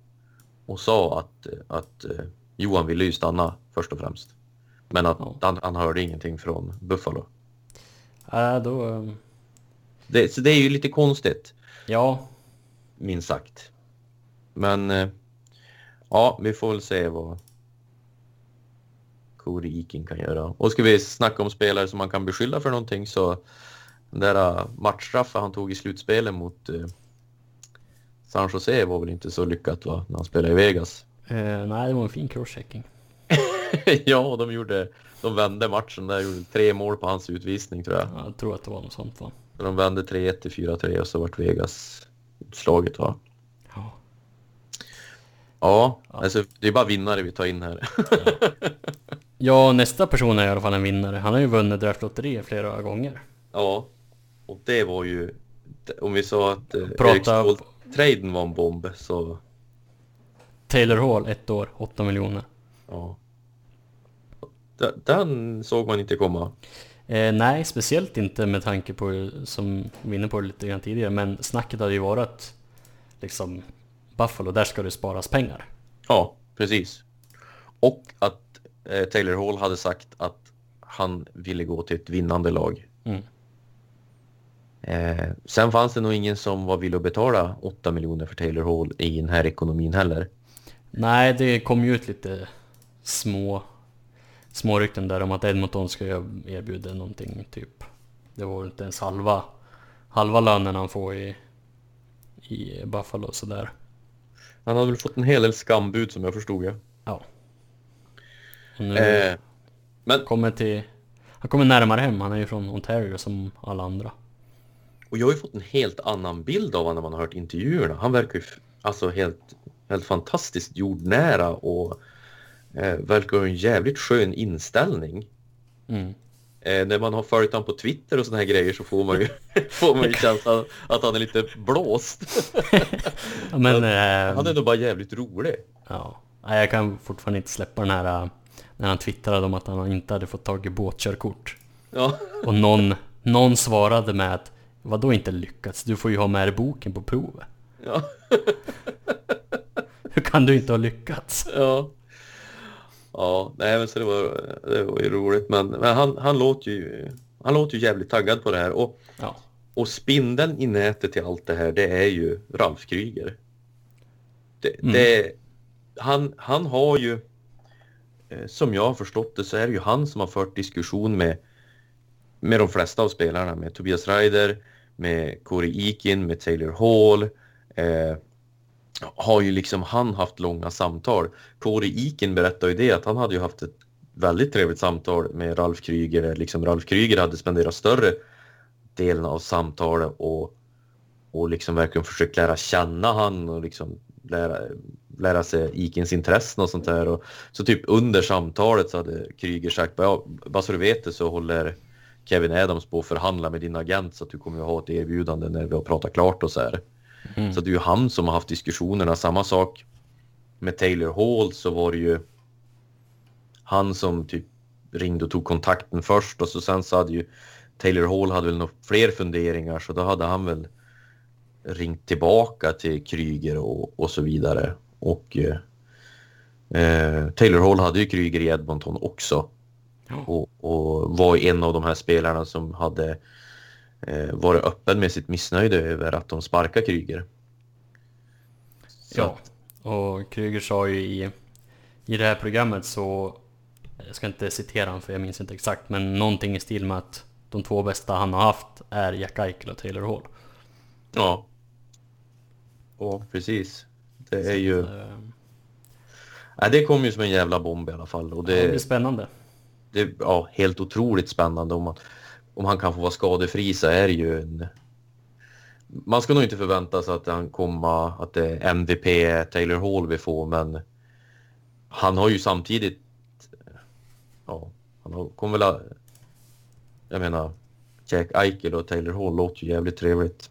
och sa att, att eh, Johan ville ju stanna först och främst. Men att Ja. han, han hörde ingenting från Buffalo. Ja, då... eh, Det, så det är ju lite konstigt. Ja, minst sagt. Men eh, ja, vi får väl se vad Cody Ikin kan göra. Och ska vi snacka om spelare som man kan beskylla för någonting så den där eh, matchstraffen han tog i slutspelet mot eh, San Jose var väl inte så lyckat va, när han spelade i Vegas. eh, nej det var en fin crosschecking. ja, de gjorde, de vände matchen där, gjorde tre mål på hans utvisning tror jag. Ja, Jag tror att det var något sånt va? De vände 3-1 till 4-3 och så vart Vegas utslaget va. Ja. Ja, alltså det är bara vinnare vi tar in här. Ja, nästa person är i alla fall en vinnare. Han har ju vunnit draftlotteriet flera gånger. Ja, och det var ju... Om vi sa att eh, Prata- Ståhl-traden var en bomb så... Taylor Hall, ett år, 8 miljoner. Ja. Den såg man inte komma. Eh, nej, speciellt inte med tanke på, som vi var inne på lite grann tidigare, men snacket hade ju varit liksom Buffalo, där ska det sparas pengar. Ja, precis. Och att eh, Taylor Hall hade sagt att han ville gå till ett vinnande lag. Mm. Eh, sen fanns det nog ingen som var villig att betala 8 miljoner för Taylor Hall i den här ekonomin heller. Nej, det kom ju ut lite små, små rykten där om att Edmonton ska erbjuda någonting typ. Det var inte ens halva, halva lönen han får i, i Buffalo sådär. Han hade väl fått en hel del skambud som jag förstod det. Ja. Och nu Eh, men kommer till... Han kommer närmare hem, han är ju från Ontario som alla andra. Och jag har ju fått en helt annan bild av honom när man har hört intervjuerna. Han verkar ju alltså helt, helt fantastiskt jordnära och eh, verkar ha en jävligt skön inställning. Mm. Eh, när man har följt honom på Twitter och såna här grejer så får man ju, får man ju känslan att han är lite blåst. Ja, Men... eh, Han är nog bara jävligt rolig. Ja. Jag kan fortfarande inte släppa den här... äh, När han twittrade om att han inte hade fått tag i båtkörkort. Ja, Och någon, någon svarade med att Vadå inte lyckats? Du får ju ha med dig boken på provet. ja, Hur kan du inte ha lyckats? ja. Ja, nej men så det var, det var ju roligt. Men, men han, han, låter ju, han låter ju jävligt taggad på det här. Och Ja. Och spindeln i nätet till allt det här, det är ju Ralf Kryger. Det, Mm. det, han, han har ju, eh, som jag har förstått det, så är det ju han som har fört diskussion med, med de flesta av spelarna. Med Tobias Ryder, med Corey Eakin, med Taylor Hall. Eh, har ju liksom han haft långa samtal. Kåre Iken berättade ju det att han hade ju haft ett väldigt trevligt samtal med Ralf Kryger. Liksom Ralf Kryger hade spenderat större delen av samtalet och, och liksom verkligen försökt lära känna han och liksom lära, lära sig Ikens intressen och sånt där. Och, så typ under samtalet så hade Kryger sagt ja, bara så du vet det så håller Kevin Adams på att förhandla med din agent så att du kommer att ha ett erbjudande när vi har pratat klart och så här. Mm. Så det är ju han som har haft diskussionerna. Samma sak med Taylor Hall så var det ju han som typ ringde och tog kontakten först och så sen så hade ju Taylor Hall hade väl några fler funderingar så då hade han väl ringt tillbaka till Kryger och, och så vidare. Och eh, Taylor Hall hade ju Kryger i Edmonton också. Och, och, var en av de här spelarna som hade eh, varit öppen med sitt missnöje över att de sparkar Kryger. Så. Ja, och Kryger sa ju i, i det här programmet så, jag ska inte citera honom för jag minns inte exakt, men någonting i stil med att de två bästa han har haft är Jack Eichel och Taylor Hall. Ja. Ja, precis. Det är ju... Nej, det kom ju som en jävla bomb i alla fall. Och det, ja, det blir spännande. Det är ja, helt otroligt spännande. Om, man, om han kan få vara skadefri så är det ju en... Man ska nog inte förvänta sig att han kommer, att det är MVP Taylor Hall vi får, men han har ju samtidigt... Ja, han kommer väl... Jag menar, Jack Eichel och Taylor Hall låter ju jävligt trevligt.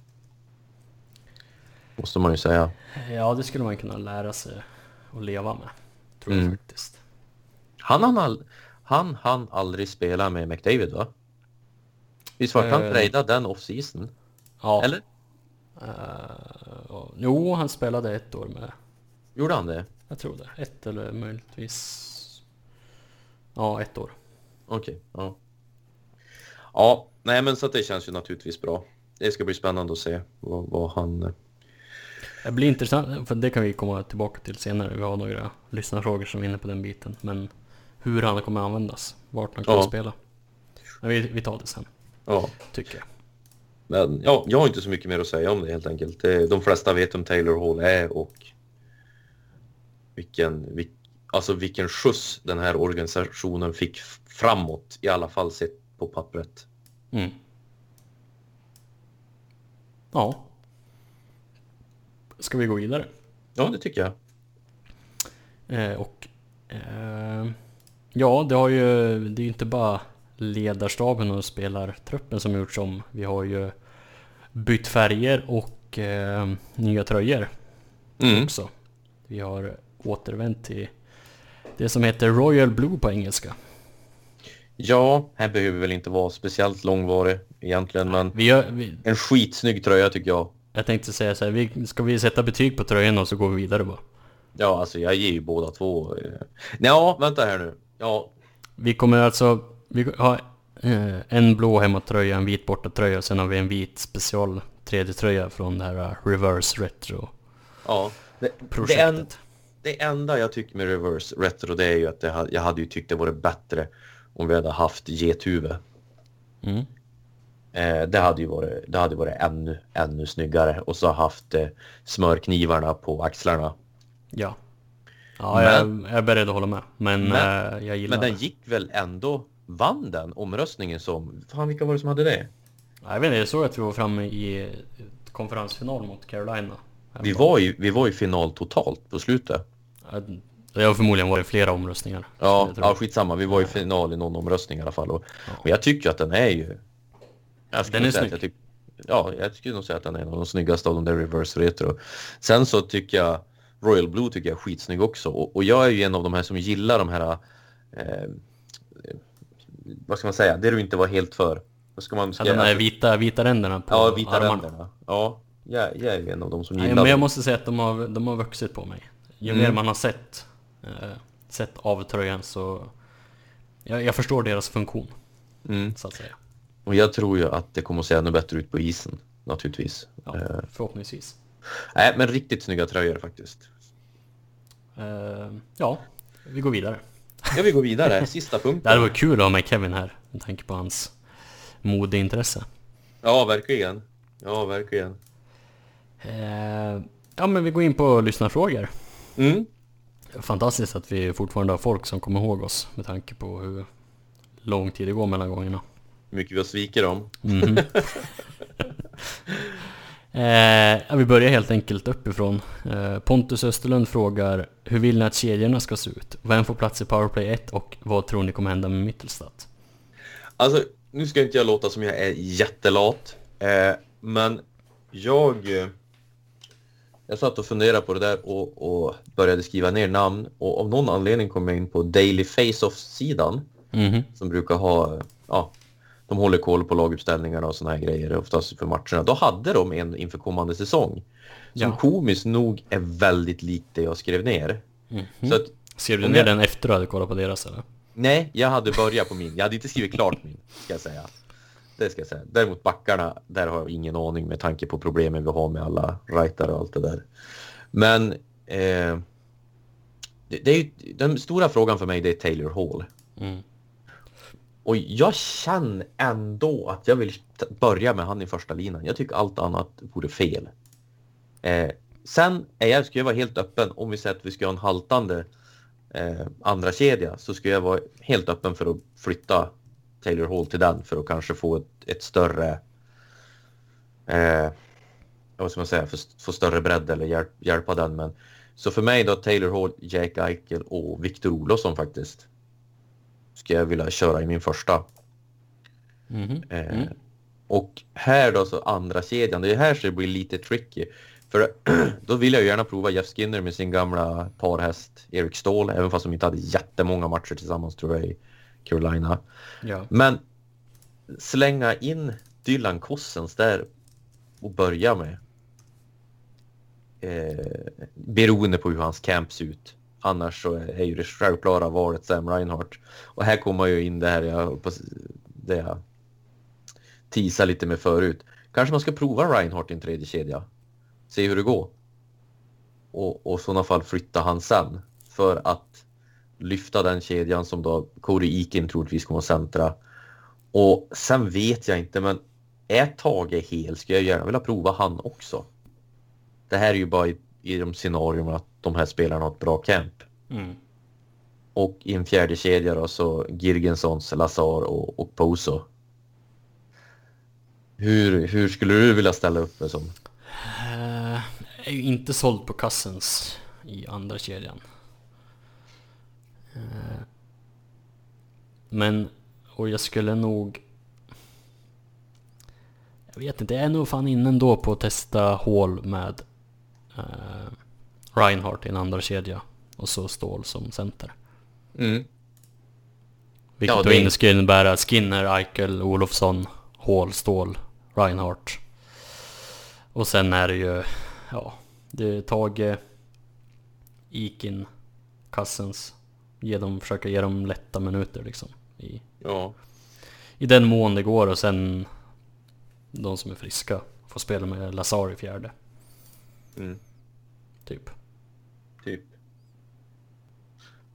Måste man ju säga. Ja, det skulle man kunna lära sig att leva med. Tror jag mm. faktiskt. Han han, han han aldrig spela med McDavid va? Visst var han uh, tradad den off-season? Ja. Eller? Uh, jo, han spelade ett år med. Gjorde han det? Jag tror det. Ett eller möjligtvis... Ja, ett år. Okej, okay, ja. Ja, nej men så att det känns ju naturligtvis bra. Det ska bli spännande att se vad, vad han det blir intressant, för det kan vi komma tillbaka till senare. Vi har några lyssnarfrågor som är inne på den biten. Men hur han kommer användas, vart han kommer ja. spela. Men vi, vi tar det sen. Ja. Tycker jag. Men ja, jag har inte så mycket mer att säga om det helt enkelt. De flesta vet vem Taylor Hall är och vilken, vilk, alltså vilken skjuts den här organisationen fick framåt, i alla fall sett på pappret. Mm. Ja, Ska vi gå vidare? Ja, det tycker jag. Eh, och eh, Ja, det har ju, det är ju inte bara ledarstaben och spelartruppen som gjorts om. Vi har ju bytt färger och eh, nya tröjor mm. också. Vi har återvänt till det som heter Royal Blue på engelska. Ja, här behöver väl inte vara speciellt långvarig egentligen, men vi gör, vi... en skitsnygg tröja tycker jag. Jag tänkte säga så här, vi, ska vi sätta betyg på tröjan och så går vi vidare bara? Ja, alltså jag ger ju båda två. Ja, vänta här nu. Ja. Vi kommer alltså, vi har eh, en blå hemmatröja, en vit bortatröja och sen har vi en vit special 3D-tröja från det här uh, Reverse Retro Ja, det. Det, en, det enda jag tycker med Reverse Retro det är ju att det, jag hade ju tyckt det vore bättre om vi hade haft gethuvud. Mm. Eh, det hade ju varit, det hade varit ännu, ännu snyggare och så haft eh, smörknivarna på axlarna. Ja. Ja, men, jag, jag är beredd att hålla med. Men, men eh, jag gillar Men den gick väl ändå, vann den omröstningen som, fan vilka var det som hade det? Jag vet inte, jag såg att vi var framme i konferensfinal mot Carolina. Vi var, ju, vi var i final totalt på slutet. Det har förmodligen varit flera omröstningar. Ja, ja skitsamma. Vi var i final i någon omröstning i alla fall. Och, ja. Men jag tycker att den är ju den är snygg. Jag ja, jag skulle nog säga att den är en av de snyggaste av de där reverse retro. Sen så tycker jag Royal Blue tycker jag är skitsnygg också. Och, och jag är ju en av de här som gillar de här... Eh, vad ska man säga? Det du inte var helt för. Vad ska man... Ska ja, de här vita, vita ränderna på Ja, vita armarna. ränderna. Ja, jag, jag är en av de som gillar Nej, men jag måste säga att de har, de har vuxit på mig. Ju mm. mer man har sett, eh, sett av tröjan så... Jag, jag förstår deras funktion. Mm. Så att säga. Och jag tror ju att det kommer att se ännu bättre ut på isen, naturligtvis. Ja, eh, förhoppningsvis. Nej, men riktigt snygga tröjor faktiskt. Uh, ja, vi går vidare. Ja, vi går vidare. Sista punkten. Det hade varit kul att ha med Kevin här, med tanke på hans modeintresse. Ja, verkligen. Ja, verkligen. Uh, Ja men vi går in på lyssnarfrågor. Mm. Fantastiskt att vi fortfarande har folk som kommer ihåg oss med tanke på hur lång tid det går mellan gångerna. Hur mycket vi har svikit dem. Mhm. eh, vi börjar helt enkelt uppifrån. Eh, Pontus Österlund frågar Hur vill ni att kedjorna ska se ut? Vem får plats i Powerplay 1 och vad tror ni kommer hända med Mittelstadt? Alltså, nu ska inte jag låta som jag är jättelat. Eh, men jag... Jag satt och funderade på det där och, och började skriva ner namn. Och av någon anledning kom jag in på Daily Face-Off-sidan. Mhm. Som brukar ha... Ja, de håller koll på laguppställningarna och såna här grejer oftast för matcherna. Då hade de en inför kommande säsong. Som Ja. komiskt nog är väldigt likt det jag skrev ner. Mhm. Så att, Ser du ner jag- den efter du hade kollat på deras eller? Nej, jag hade börjat på min. Jag hade inte skrivit klart min, ska jag säga. Det ska jag säga. Däremot backarna, där har jag ingen aning med tanke på problemen vi har med alla rightare och allt det där. Men eh, det, det är ju, den stora frågan för mig det är Taylor Hall. Mm. Och jag känner ändå att jag vill börja med han i första linan. Jag tycker allt annat vore fel. Eh, sen är jag, ska jag vara helt öppen om vi säger att vi ska ha en haltande eh, andra kedja så ska jag vara helt öppen för att flytta Taylor Hall till den för att kanske få ett, ett större eh, vad ska man säga, för, få större bredd eller hjälp, hjälpa den. Men, så för mig då Taylor Hall, Jake Eichel och Victor Olofsson faktiskt ska jag vilja köra i min första. Eh, Mm. Och här då så andra kedjan, det är här så det blir lite tricky. För då vill jag ju gärna prova Jeff Skinner med sin gamla parhäst Erik Ståhl, även fast de inte hade jättemånga matcher tillsammans tror jag i Carolina. Ja. Men slänga in Dylan Cossens där och börja med. Eh, beroende på hur hans camp ser ut. Annars så är ju det självklara valet Sam Reinhardt. Och här kommer ju in det här jag, det jag teasade lite med förut. Kanske man ska prova Reinhardt i en tredje kedja. Se hur det går. Och, och i sådana fall flytta han sen. För att lyfta den kedjan som då Cody Eakin troligtvis kommer att centra. Och sen vet jag inte, men är Tage hel skulle jag gärna vilja prova han också. Det här är ju bara i de scenarierna att de här spelarna har ett bra camp. Mm. Och i en fjärde kedja då så Girgensons, Lazar och, och Poso. Hur, hur skulle du vilja ställa upp det som? Eh, är ju inte såld på Cousins i andra kedjan. Eh, men, och jag skulle nog... Jag vet inte, jag är nog fan inne ändå på att testa hål med eh, Reinhardt i en andra kedja och så Ståhl som center. Mm. Vilket Ja, då det- skulle innebära Skinner, Eichel, Olofsson, Hall, Ståhl, Reinhardt. Och sen är det ju, ja, det är Tage, Ikin, Cousins. Ge dem, försöka ge dem lätta minuter liksom. I, Ja. I den mån det går och sen de som är friska får spela med Lazar i fjärde. Mm. Typ. Typ.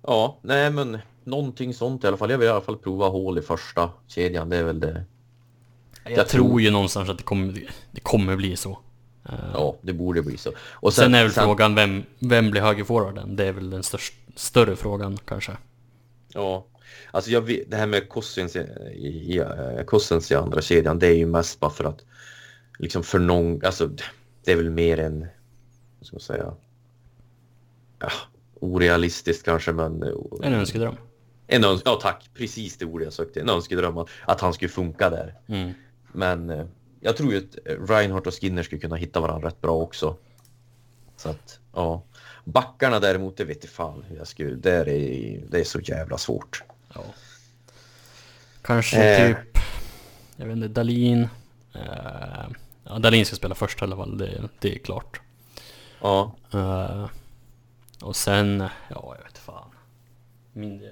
Ja, nej men någonting sånt i alla fall. Jag vill i alla fall prova hål i första kedjan. Det är väl det. Jag, Jag tror tror- ju någonstans att det kommer, det kommer bli så. Eh, Ja, det borde bli så. Och Sen, är väl frågan vem, vem blir högerforwarden? Det är väl den störst, större frågan kanske. Ja, alltså jag vet, det här med Cousins i, i, i, Cousins i andra kedjan, det är ju mest bara för att liksom för någon, alltså det är väl mer en, ska man säga, ja, orealistiskt kanske men En önskedröm. en öns ja tack, precis det ordet jag sökte, en önskedröm att, att han skulle funka där. Mm. Men eh, jag tror ju att eh, Reinhardt och Skinner skulle kunna hitta varandra rätt bra också. Så att, ja. Backarna däremot, det vet jag fan hur jag skulle, det är, det är så jävla svårt. Ja. Kanske Eh. typ, jag vet inte, Dalin. Eh, ja, Dalin ska spela först i alla fall, det, det är klart. Ja, Eh, och sen, ja jag vet fan. Min,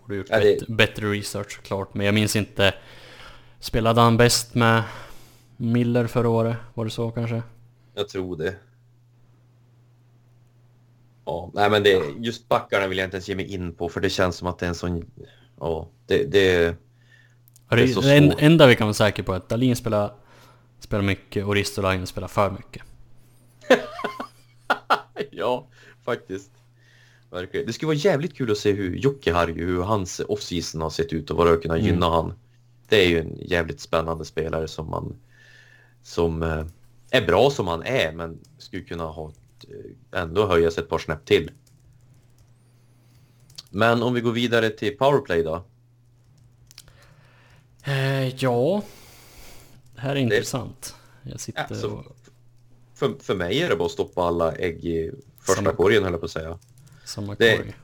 borde gjort Ja, det- bättre, bättre research såklart, men jag minns inte. Spelade han bäst med Miller förra året? Var det så kanske? jag tror det. Ja, nej men det, just backarna vill jag inte ens ge mig in på för det känns som att det är en sån, ja, det, det, Det är så det enda vi kan vara säkra på är att Dalin spelar, spelar mycket och Ristolainen spelar för mycket. ja, faktiskt. Verkligen. Det skulle vara jävligt kul att se hur Jocke Harju, hur hans off-season har sett ut och vad det har kunnat gynna Mm. han. Det är ju en jävligt spännande spelare som man som eh, är bra som han är men skulle kunna ha eh, ändå höja sig ett par snäpp till. Men om vi går vidare till powerplay då. Eh, ja, det här är intressant. Jag sitter Ja, så- och... För, för mig är det bara att stoppa alla ägg i första Samma- korgen höll jag på att säga. Samma Det- korg.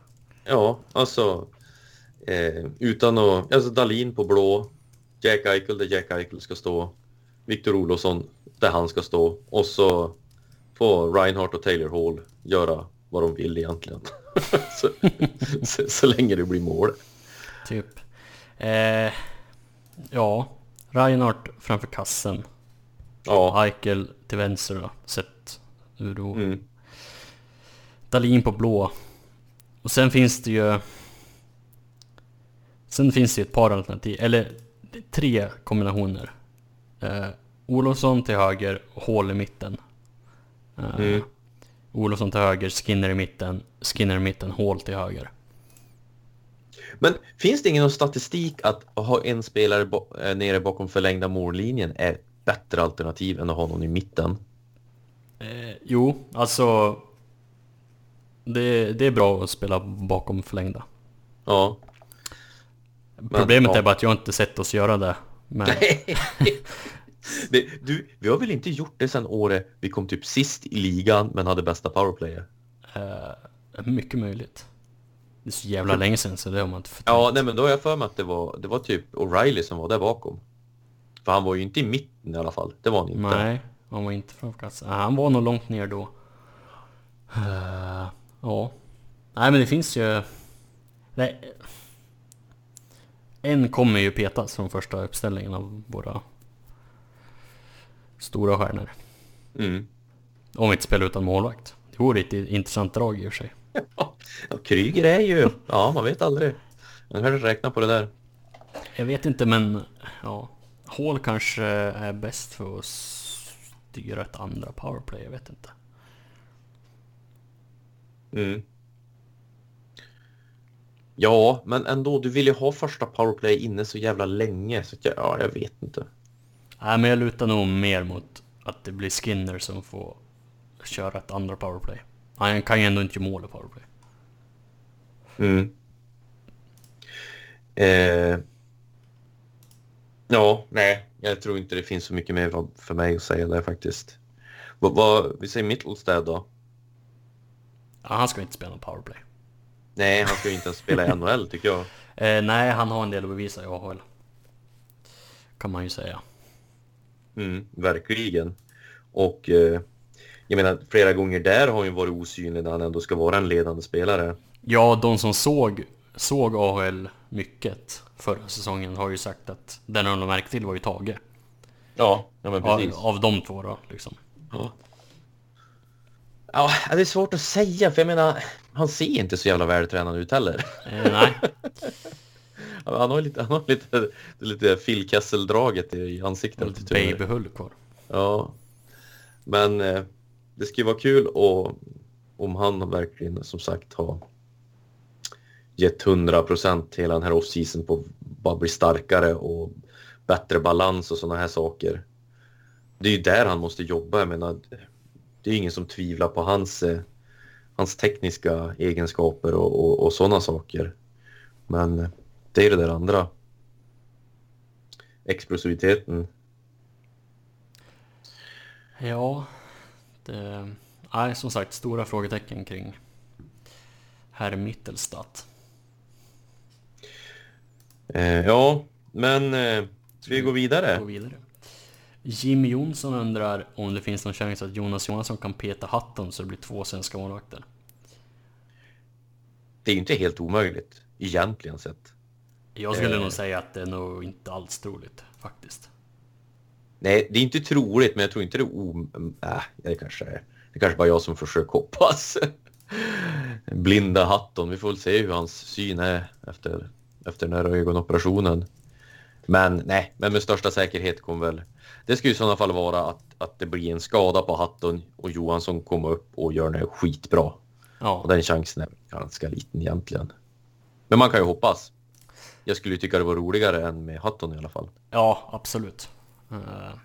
Ja, alltså eh, utan att, alltså Dalin på blå, Jack Eichel där Jack Eichel ska stå, Victor Olofsson där han ska stå och så får Reinhardt och Taylor Hall göra vad de vill egentligen. så, så, så länge det blir mål. Typ. Eh, ja, Reinhardt framför kassen. Ja, Eichel till vänster då, sett ur då. mm, Dalin på blå. Och sen finns det ju... Sen finns det ju ett par alternativ, eller tre kombinationer. Eh, Olofsson till höger, Hall i mitten. Eh, Mm. Olofsson till höger, Skinner i mitten, Skinner i mitten, Hall till höger. Men finns det ingen statistik att ha en spelare bo- eh, nere bakom förlängda mållinjen är bättre alternativ än att ha någon i mitten? Eh, jo, alltså... Det, det är bra att spela bakom förlängda. Ja. Problemet ja. är bara att jag inte sett oss göra det. Men det, du, vi har väl inte gjort det sedan året vi kom typ sist i ligan men hade bästa powerplayer? eh, mycket möjligt. Det är så jävla länge sedan så det har man inte förträngt. Ja, nej men då har jag för mig att det var, det var typ O'Reilly som var där bakom. För han var ju inte i mitten i alla fall. Det var han inte. Nej, han var inte. Ah, Han var nog långt ner då. Eh, ja. Nej men det finns ju... Nej. En kommer ju petas från första uppställningen av våra stora stjärnor. Mm. Om vi inte spelar utan målvakt. Det vore ett intressant drag i och för sig. Ja, Kryger är ju... Ja, man vet aldrig. Man kanske räkna på det där. Jag vet inte men... Ja. Hall kanske är bäst för att styra ett andra powerplay, jag vet inte. Mm. Ja, men ändå, du vill ju ha första powerplay inne så jävla länge. Så att jag, ja, jag vet inte. Nej men jag lutar nog mer mot att det blir Skinner som får köra ett andra powerplay. Han kan ju ändå inte göra mål i powerplay. Mm. Eh, ja, nej, jag tror inte det finns så mycket mer för- mig att säga där faktiskt. Vad, vad, vi säger Mittelstad då? Ja, han ska inte spela någon powerplay. Nej, han ska ju inte ens spela i NHL tycker jag. Eh, nej, han har en del att bevisa i AHL. Kan man ju säga. Mm, verkligen. Och eh, jag menar, flera gånger där har han ju varit osynlig när han ändå ska vara en ledande spelare. Ja, de som såg, såg AHL mycket förra säsongen har ju sagt att den de märkte till var ju Tage. Ja, ja men Av, precis. av de två då, liksom. Ja. ja, det är svårt att säga för jag menar, han ser inte så jävla vältränad ut heller. Eh, nej, Han har lite, han har lite, lite Phil Kessel-draget i ansiktet. lite tyvärr. babyhull kvar. Ja. Men eh, det skulle vara kul och, om han verkligen som sagt har gett 100 procent hela den här off-season på att bara bli starkare och bättre balans och sådana här saker. Det är ju där han måste jobba. Jag menar, det är ingen som tvivlar på hans, eh, hans tekniska egenskaper och, och, och sådana saker. Men eh, det är det där andra. Explosiviteten. Ja, det... är som sagt, stora frågetecken kring herr Mittelstadt. Eh, ja, men eh, ska vi gå vidare? Gå vidare. Jim Jonsson undrar om det finns någon chans att Jonas Johansson kan peta hatten så det blir två svenska målvakter. Det är ju inte helt omöjligt, egentligen sett. Jag skulle Eh. nog säga att det är nog inte alls troligt, faktiskt. Nej, det är inte troligt, men jag tror inte det är om... Äh, det kanske är... Det kanske bara jag som försöker hoppas. Blinda Hatton, vi får väl se hur hans syn är efter, efter den här ögonoperationen. Men nej, men med största säkerhet kommer väl... Det ska ju i sådana fall vara att, att det blir en skada på Hatton och Johansson kommer upp och gör det skitbra. Och Ja, den chansen är ganska liten egentligen. Men man kan ju hoppas. Jag skulle tycka det var roligare än med Hatton i alla fall. ja absolut. Eh,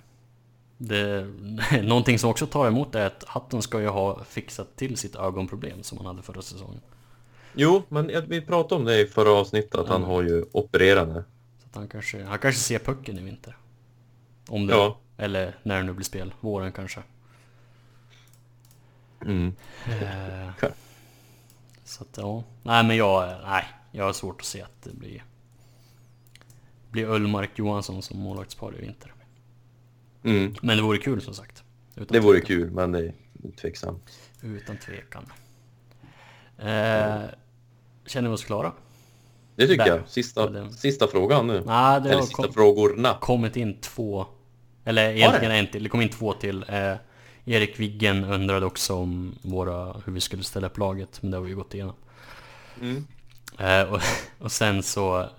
Det, någonting som också tar emot är att Hatton ska ju ha fixat till sitt ögonproblem som han hade förra säsongen. Jo, men vi pratade om det i förra avsnittet att han har ju opererat nu. Så att han kanske, han kanske ser pucken i vinter. Om det, Ja. eller när det nu blir spel, våren kanske. Mm. Eh, så att ja, nej men jag, nej, jag har svårt att se att det blir blir Ullmark Johansson som målvaktspar i vinter. Mm. Men det vore kul som sagt. Det vore tvekan. kul, men det är tveksamt. Utan tvekan. Eh, känner vi oss klara? Det tycker Där. jag. Sista, Det- sista frågan nu. Det Eller har sista kom, frågorna. kommit in två, eller egentligen en till, det kom in två till. Eh, Erik Wiggen undrade också om våra, hur vi skulle ställa upp laget, men det har vi ju gått igenom. Mm. Eh, och, och sen så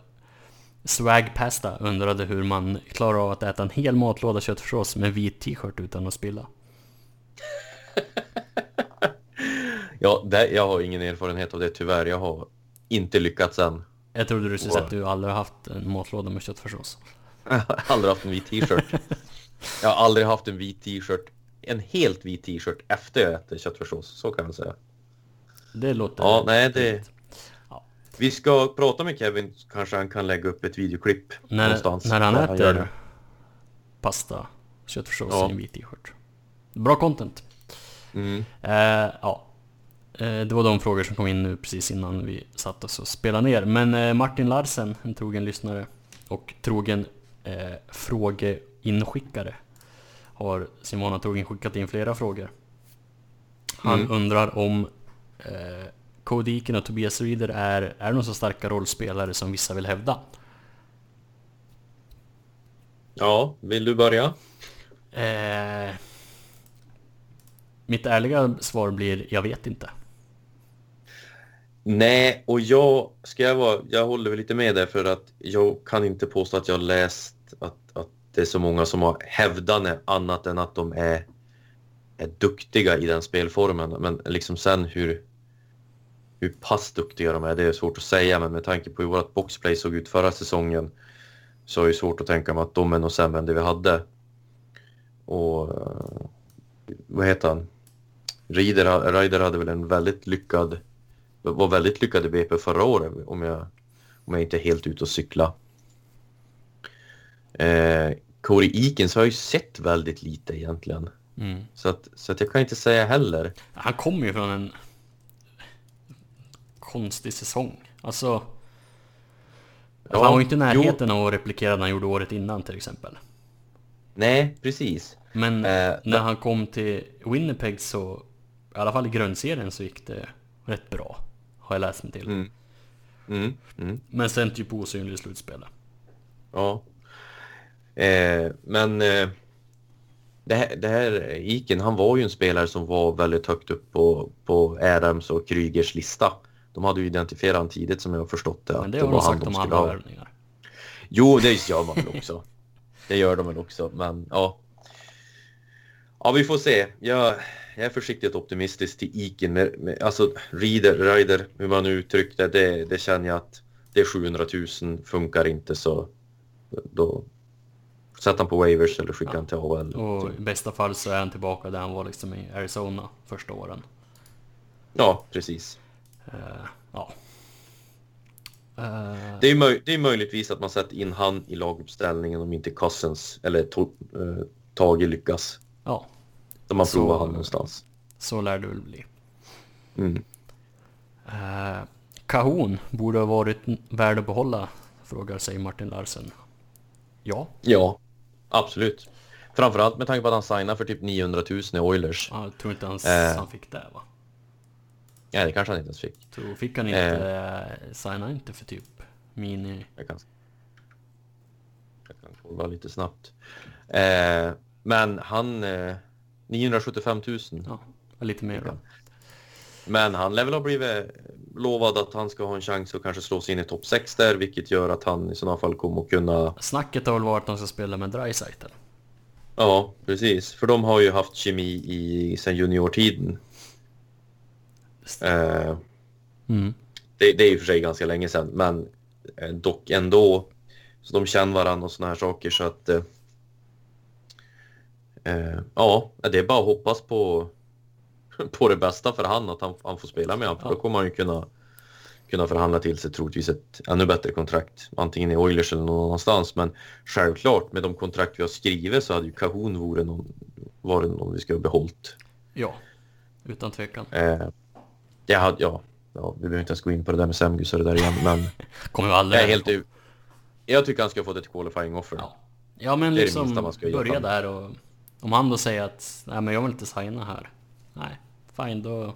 Swag Pasta undrade hur man klarar av att äta en hel matlåda köttfärssås med vit t-shirt utan att spilla. Ja, det, jag har ingen erfarenhet av det tyvärr. Jag har inte lyckats än. Jag trodde du skulle säga att du aldrig har haft en matlåda med köttfärssås. Jag har aldrig haft en vit t-shirt. Jag har aldrig haft en vit t-shirt. En helt vit t-shirt efter jag äter köttfärssås. Så kan man säga. Det låter... Ja, nej, det... Ja. Vi ska prata med Kevin. Kanske han kan lägga upp ett videoklipp När, någonstans. när han gör äter pasta, köttfärssås Ja. i en vit t-shirt. Bra content. Mm. Eh, ja. Eh, det var de frågor som kom in nu precis innan vi satt oss och spelade ner. Men eh, Martin Larsen, en trogen lyssnare och trogen eh, frågeinskickare har sin vana trogen skickat in flera frågor. Han Mm. undrar om eh, Cody Eakin och Tobias Reeder är, är de så starka rollspelare som vissa vill hävda? Ja, vill du börja? Eh, mitt ärliga svar blir, jag vet inte. Nej, och jag ska jag vara, jag håller väl lite med där för att jag kan inte påstå att jag har läst att, att det är så många som har hävdande annat än att de är, är duktiga i den spelformen. Men liksom sen hur, hur pass duktiga de är, det är svårt att säga. Men med tanke på hur vårt boxplay såg ut förra säsongen så är det svårt att tänka mig att de är nog sämre än det vi hade. Och eh, vad heter han? Ryder hade väl en väldigt lyckad var väldigt lyckad i BP förra året om jag, om jag inte är helt ute och cykla. Eh, Corey Eakins har jag ju sett väldigt lite egentligen. Mm. Så att, så att jag kan inte säga heller. Han kommer ju från en konstig säsong. Alltså... Ja, han var ju inte i närheten av att replikera när han gjorde året innan till exempel. Nej, precis. Men Eh, när han kom till Winnipeg så, i alla fall i grundserien så gick det rätt bra. Har jag läst mig till. Mm. Mm, mm, Men sen typ osynlig i slutspelet. ja. Eh, men eh, det, här, det här Iken, han var ju en spelare som var väldigt högt upp på, på Adams och Krygers lista. De hade ju identifierat honom tidigt som jag har förstått det. Men att det det har var de sagt om alla värvningar. Jo, det gör man väl också. Det gör de väl också, men ja. Ja, vi får se. Jag, jag är försiktigt optimistisk till Iken. Med, med, alltså, Rider, Rider, hur man uttryckte det, det känner jag att det är 700 000, funkar inte så då sätter han på waivers eller skickar Ja. han till AHL. Och i bästa fall så är han tillbaka där han var liksom i Arizona första åren. Ja, precis. Eh, ja. Eh, Det är, möj, det är möjligtvis att man sätter in han i laguppställningen om inte Cousins eller to, eh, Tage lyckas. ja, Så man Så- provar han någonstans. så lär det väl bli. Mm. Eh, Kahon borde ha varit värd att behålla, frågar sig Martin Larsen. Ja, Ja, absolut. Framförallt med tanke på att han signar för typ 900 000 i Oilers. jag tror inte ens Eh. han fick det va? Nej, det kanske han inte ens fick. Tror, fick han inte, eh. signa inte för typ mini... Jag kan, jag kan kolla lite snabbt. Eh, men han... Eh, 975 000. Ja, lite mer då. Men han lär väl ha blivit lovad att han ska ha en chans att kanske slå sig in i topp 6 där, vilket gör att han i sådana fall kommer att kunna... Snacket har väl varit att de ska spela med Dreisaitl. Ja, precis. För de har ju haft kemi i sen juniortiden. Eh, Mm. det, det är ju för sig ganska länge sedan, men eh, dock ändå. Så de känner varandra och såna här saker så att... Eh, eh, ja, det är bara att hoppas på, på det bästa för han, att han, han får spela med honom. För då kommer han ju kunna, kunna förhandla till sig troligtvis ett ännu bättre kontrakt. Antingen i Oilers eller någon annanstans. Men självklart, med de kontrakt vi har skrivit så hade ju Kahun varit någon, varit någon vi skulle ha behållit. Ja, utan tvekan. Eh, jag hade, ja, ja, vi behöver inte ens gå in på det där med Semgus och det där igen, men Kommer vi aldrig jag helt Jag tycker han ska få ett qualifying offer. Ja. Ja men liksom börja där och om han då säger att nej men jag vill inte signa här. Nej, fine då...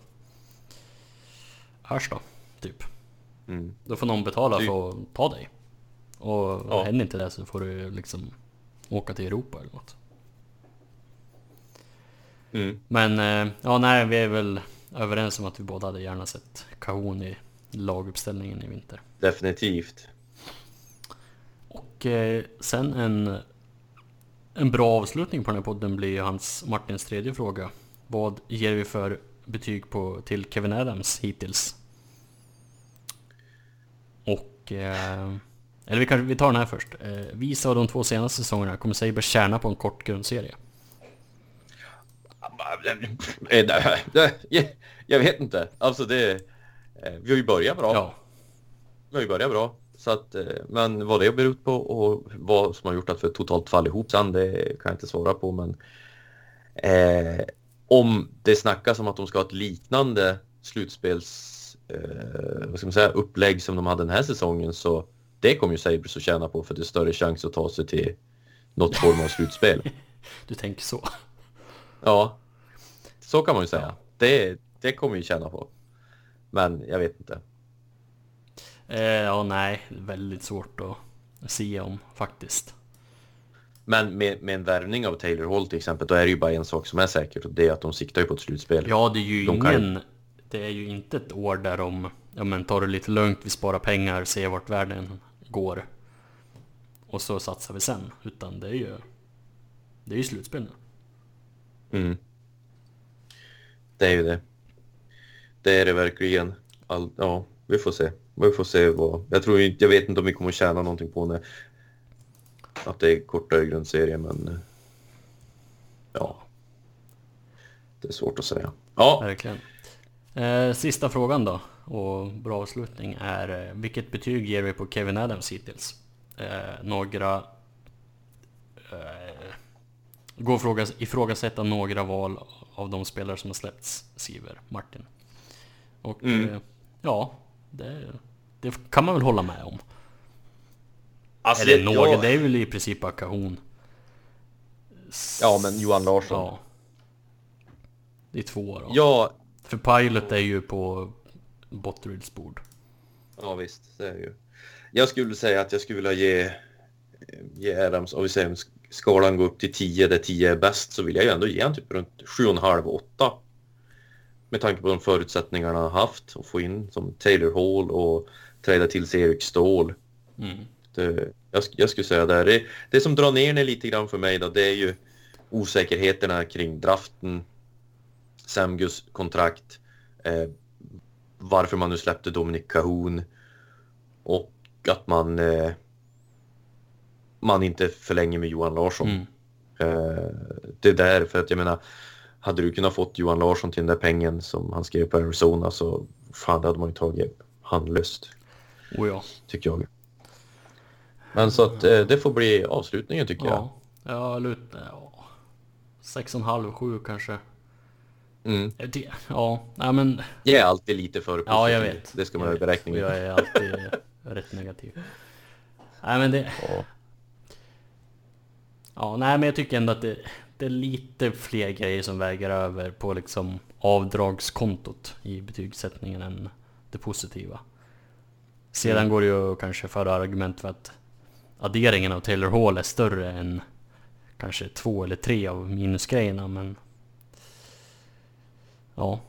Hörs då, typ. Mm. Då får någon betala Det- för att ta dig. Och Ja. händer inte det så får du liksom åka till Europa eller något. Mm. Men eh, ja, nej vi är väl överens om att vi båda hade gärna sett Kahun i laguppställningen i vinter. Definitivt. Och eh, sen en, en bra avslutning på den här podden blir hans Martins tredje fråga. Vad ger vi för betyg på, till Kevin Adams hittills? Och... Eh, eller vi, kanske, vi tar den här först. Eh, visa av de två senaste säsongerna kommer Sabres tjäna på en kort grundserie. Jag vet inte. Alltså det... eh, Vi har ju börjat bra. Ja, Vi har ju börjat bra. Så att, eh, men vad det beror på och vad som har gjort att vi totalt faller ihop sen, det kan jag inte svara på. Men eh, om det snackas om att de ska ha ett liknande slutspels eh, vad ska man säga, upplägg som de hade den här säsongen så det kommer ju Sabres att tjäna på för det är större chans att ta sig till något form av slutspel. du tänker så. Ja, så kan man ju säga. Det, det kommer ju tjäna på. Men jag vet inte. Eh, ja, nej, väldigt svårt att se om faktiskt. Men med, med en värvning av Taylor Hall till exempel, då är det ju bara en sak som är säkert och det är att de siktar ju på ett slutspel. Ja, det är ju De kan ingen... Det är ju inte ett år där de... Ja men tar det lite lugnt, vi sparar pengar, ser vart världen går. Och så satsar vi sen. Utan det är ju... Det är ju slutspel nu. Mm. Det är ju det. Det är det verkligen. All, ja, vi får se. Vi får se vad... Jag tror inte, jag vet inte om vi kommer tjäna någonting på när, att det är kortare grundserie, men... Ja. Det är svårt att säga. Ja, Verkligen. Eh, sista frågan då, och bra avslutning, är eh, vilket betyg ger vi på Kevin Adams hittills? Eh, några... Eh, gå och fråga, ifrågasätta några val av de spelare som har släppts, skriver Martin. Och Mm. eh, ja, det, det kan man väl hålla med om. alltså, Eller några, jag- det är väl i princip bara Kahun. Ja, men Johan Larsson. Ja. Det är två då. Ja, För Pilot är ju på Botterids bord. Ja visst, det är ju. Jag skulle säga att jag skulle vilja ge, ge Adams, om vi säger om skalan går upp till 10 där 10 är bäst så vill jag ju ändå ge han typ runt 7,5-8. Med tanke på de förutsättningarna han har haft att få in som Taylor Hall och träda till sig Erik Ståhl. Mm. Det, jag, jag skulle säga det. det. Det som drar ner det lite grann för mig då, det är ju osäkerheterna kring draften, Samgus kontrakt, eh, varför man nu släppte Dominic Cahoon och att man eh, man inte förlänger med Johan Larsson. Mm. Eh, det är där, för att jag menar, hade du kunnat fått Johan Larsson till den där pengen som han skrev på Arizona så fan, det hade man ju tagit handlöst Oh ja. tycker jag. Men så att eh, det får bli avslutningen tycker jag. Ja. Ja, lut... Ja. En halv, sju kanske. Mm. Det, ja, nej men... Jag är alltid lite för positiv. Ja, jag vet. Det ska man Jag ha i beräkningen. Jag är alltid rätt negativ. Nej men det... Ja. Ja, nej men jag tycker ändå att det, det är lite fler grejer som väger över på liksom avdragskontot i betygssättningen än det positiva. Sedan Mm. går det ju kanske föra argument för att adderingen av Taylor Hall är större än kanske två eller tre av minusgrejerna men... Ja.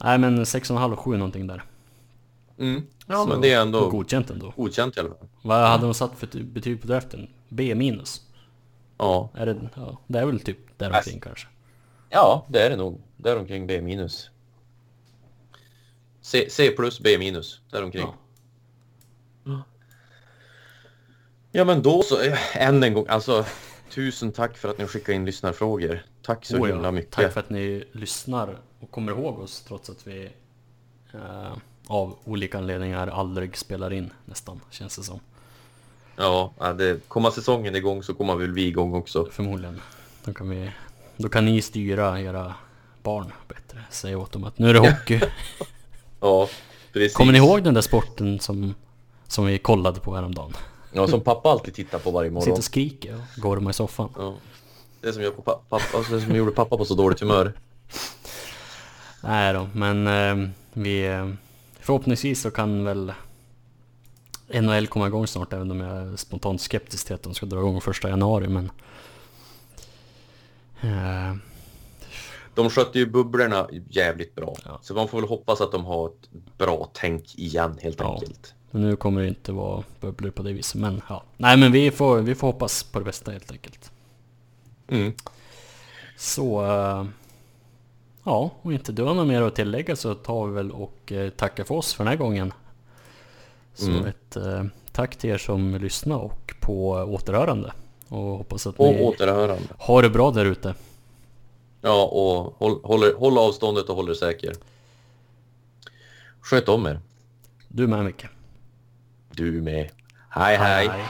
Nej men 6,5 och 7 någonting där. Mm. Ja, Så- men det är ändå Godkänt ändå. godkänt i alla fall. Vad hade de satt för ty- betyg på draften? B minus? Ja. Är det, ja, det är väl typ däromkring kanske. ja, det är det nog. Däromkring B minus. C, C plus B minus, däromkring. Ja. Ja men då så, eh, än en gång, alltså tusen tack för att ni skickar in lyssnarfrågor. Tack så Oh ja, himla mycket. Tack för att ni lyssnar och kommer ihåg oss trots att vi eh, av olika anledningar aldrig spelar in nästan, känns det som. Ja, det, kommer säsongen igång så kommer väl vi igång också. Förmodligen. Då kan, vi, då kan ni styra era barn bättre. Säga åt dem att nu är det hockey. Ja, precis. Kommer ni ihåg den där sporten som, som vi kollade på häromdagen? Ja, som pappa alltid tittar på varje Sitter morgon. och skriker och gormar i soffan. Ja. Det som, gör på pappa, pappa, alltså det som gjorde pappa på så dåligt humör. Nej då, men eh, vi... Eh, förhoppningsvis så kan väl NHL komma igång snart, även om jag är spontant skeptisk till att de ska dra igång första januari, men... Eh, De skötte ju bubblorna jävligt bra. Ja. Så man får väl hoppas att de har ett bra tänk igen helt Ja. enkelt. men nu kommer det inte vara bubblor på det viset, men ja. Nej men vi får, vi får hoppas på det bästa helt enkelt. Mm. Så... Eh, ja, om inte du har något mer att tillägga så tar vi väl och eh, tackar för oss för den här gången. Så Mm. ett eh, tack till er som lyssnar och på återhörande. Och hoppas att Och ni återhörande. har det bra där ute. Ja, och håll, håller, håll avståndet och håll er säker. Sköt om er. Du med Micke. Du med. hej. hej. hej.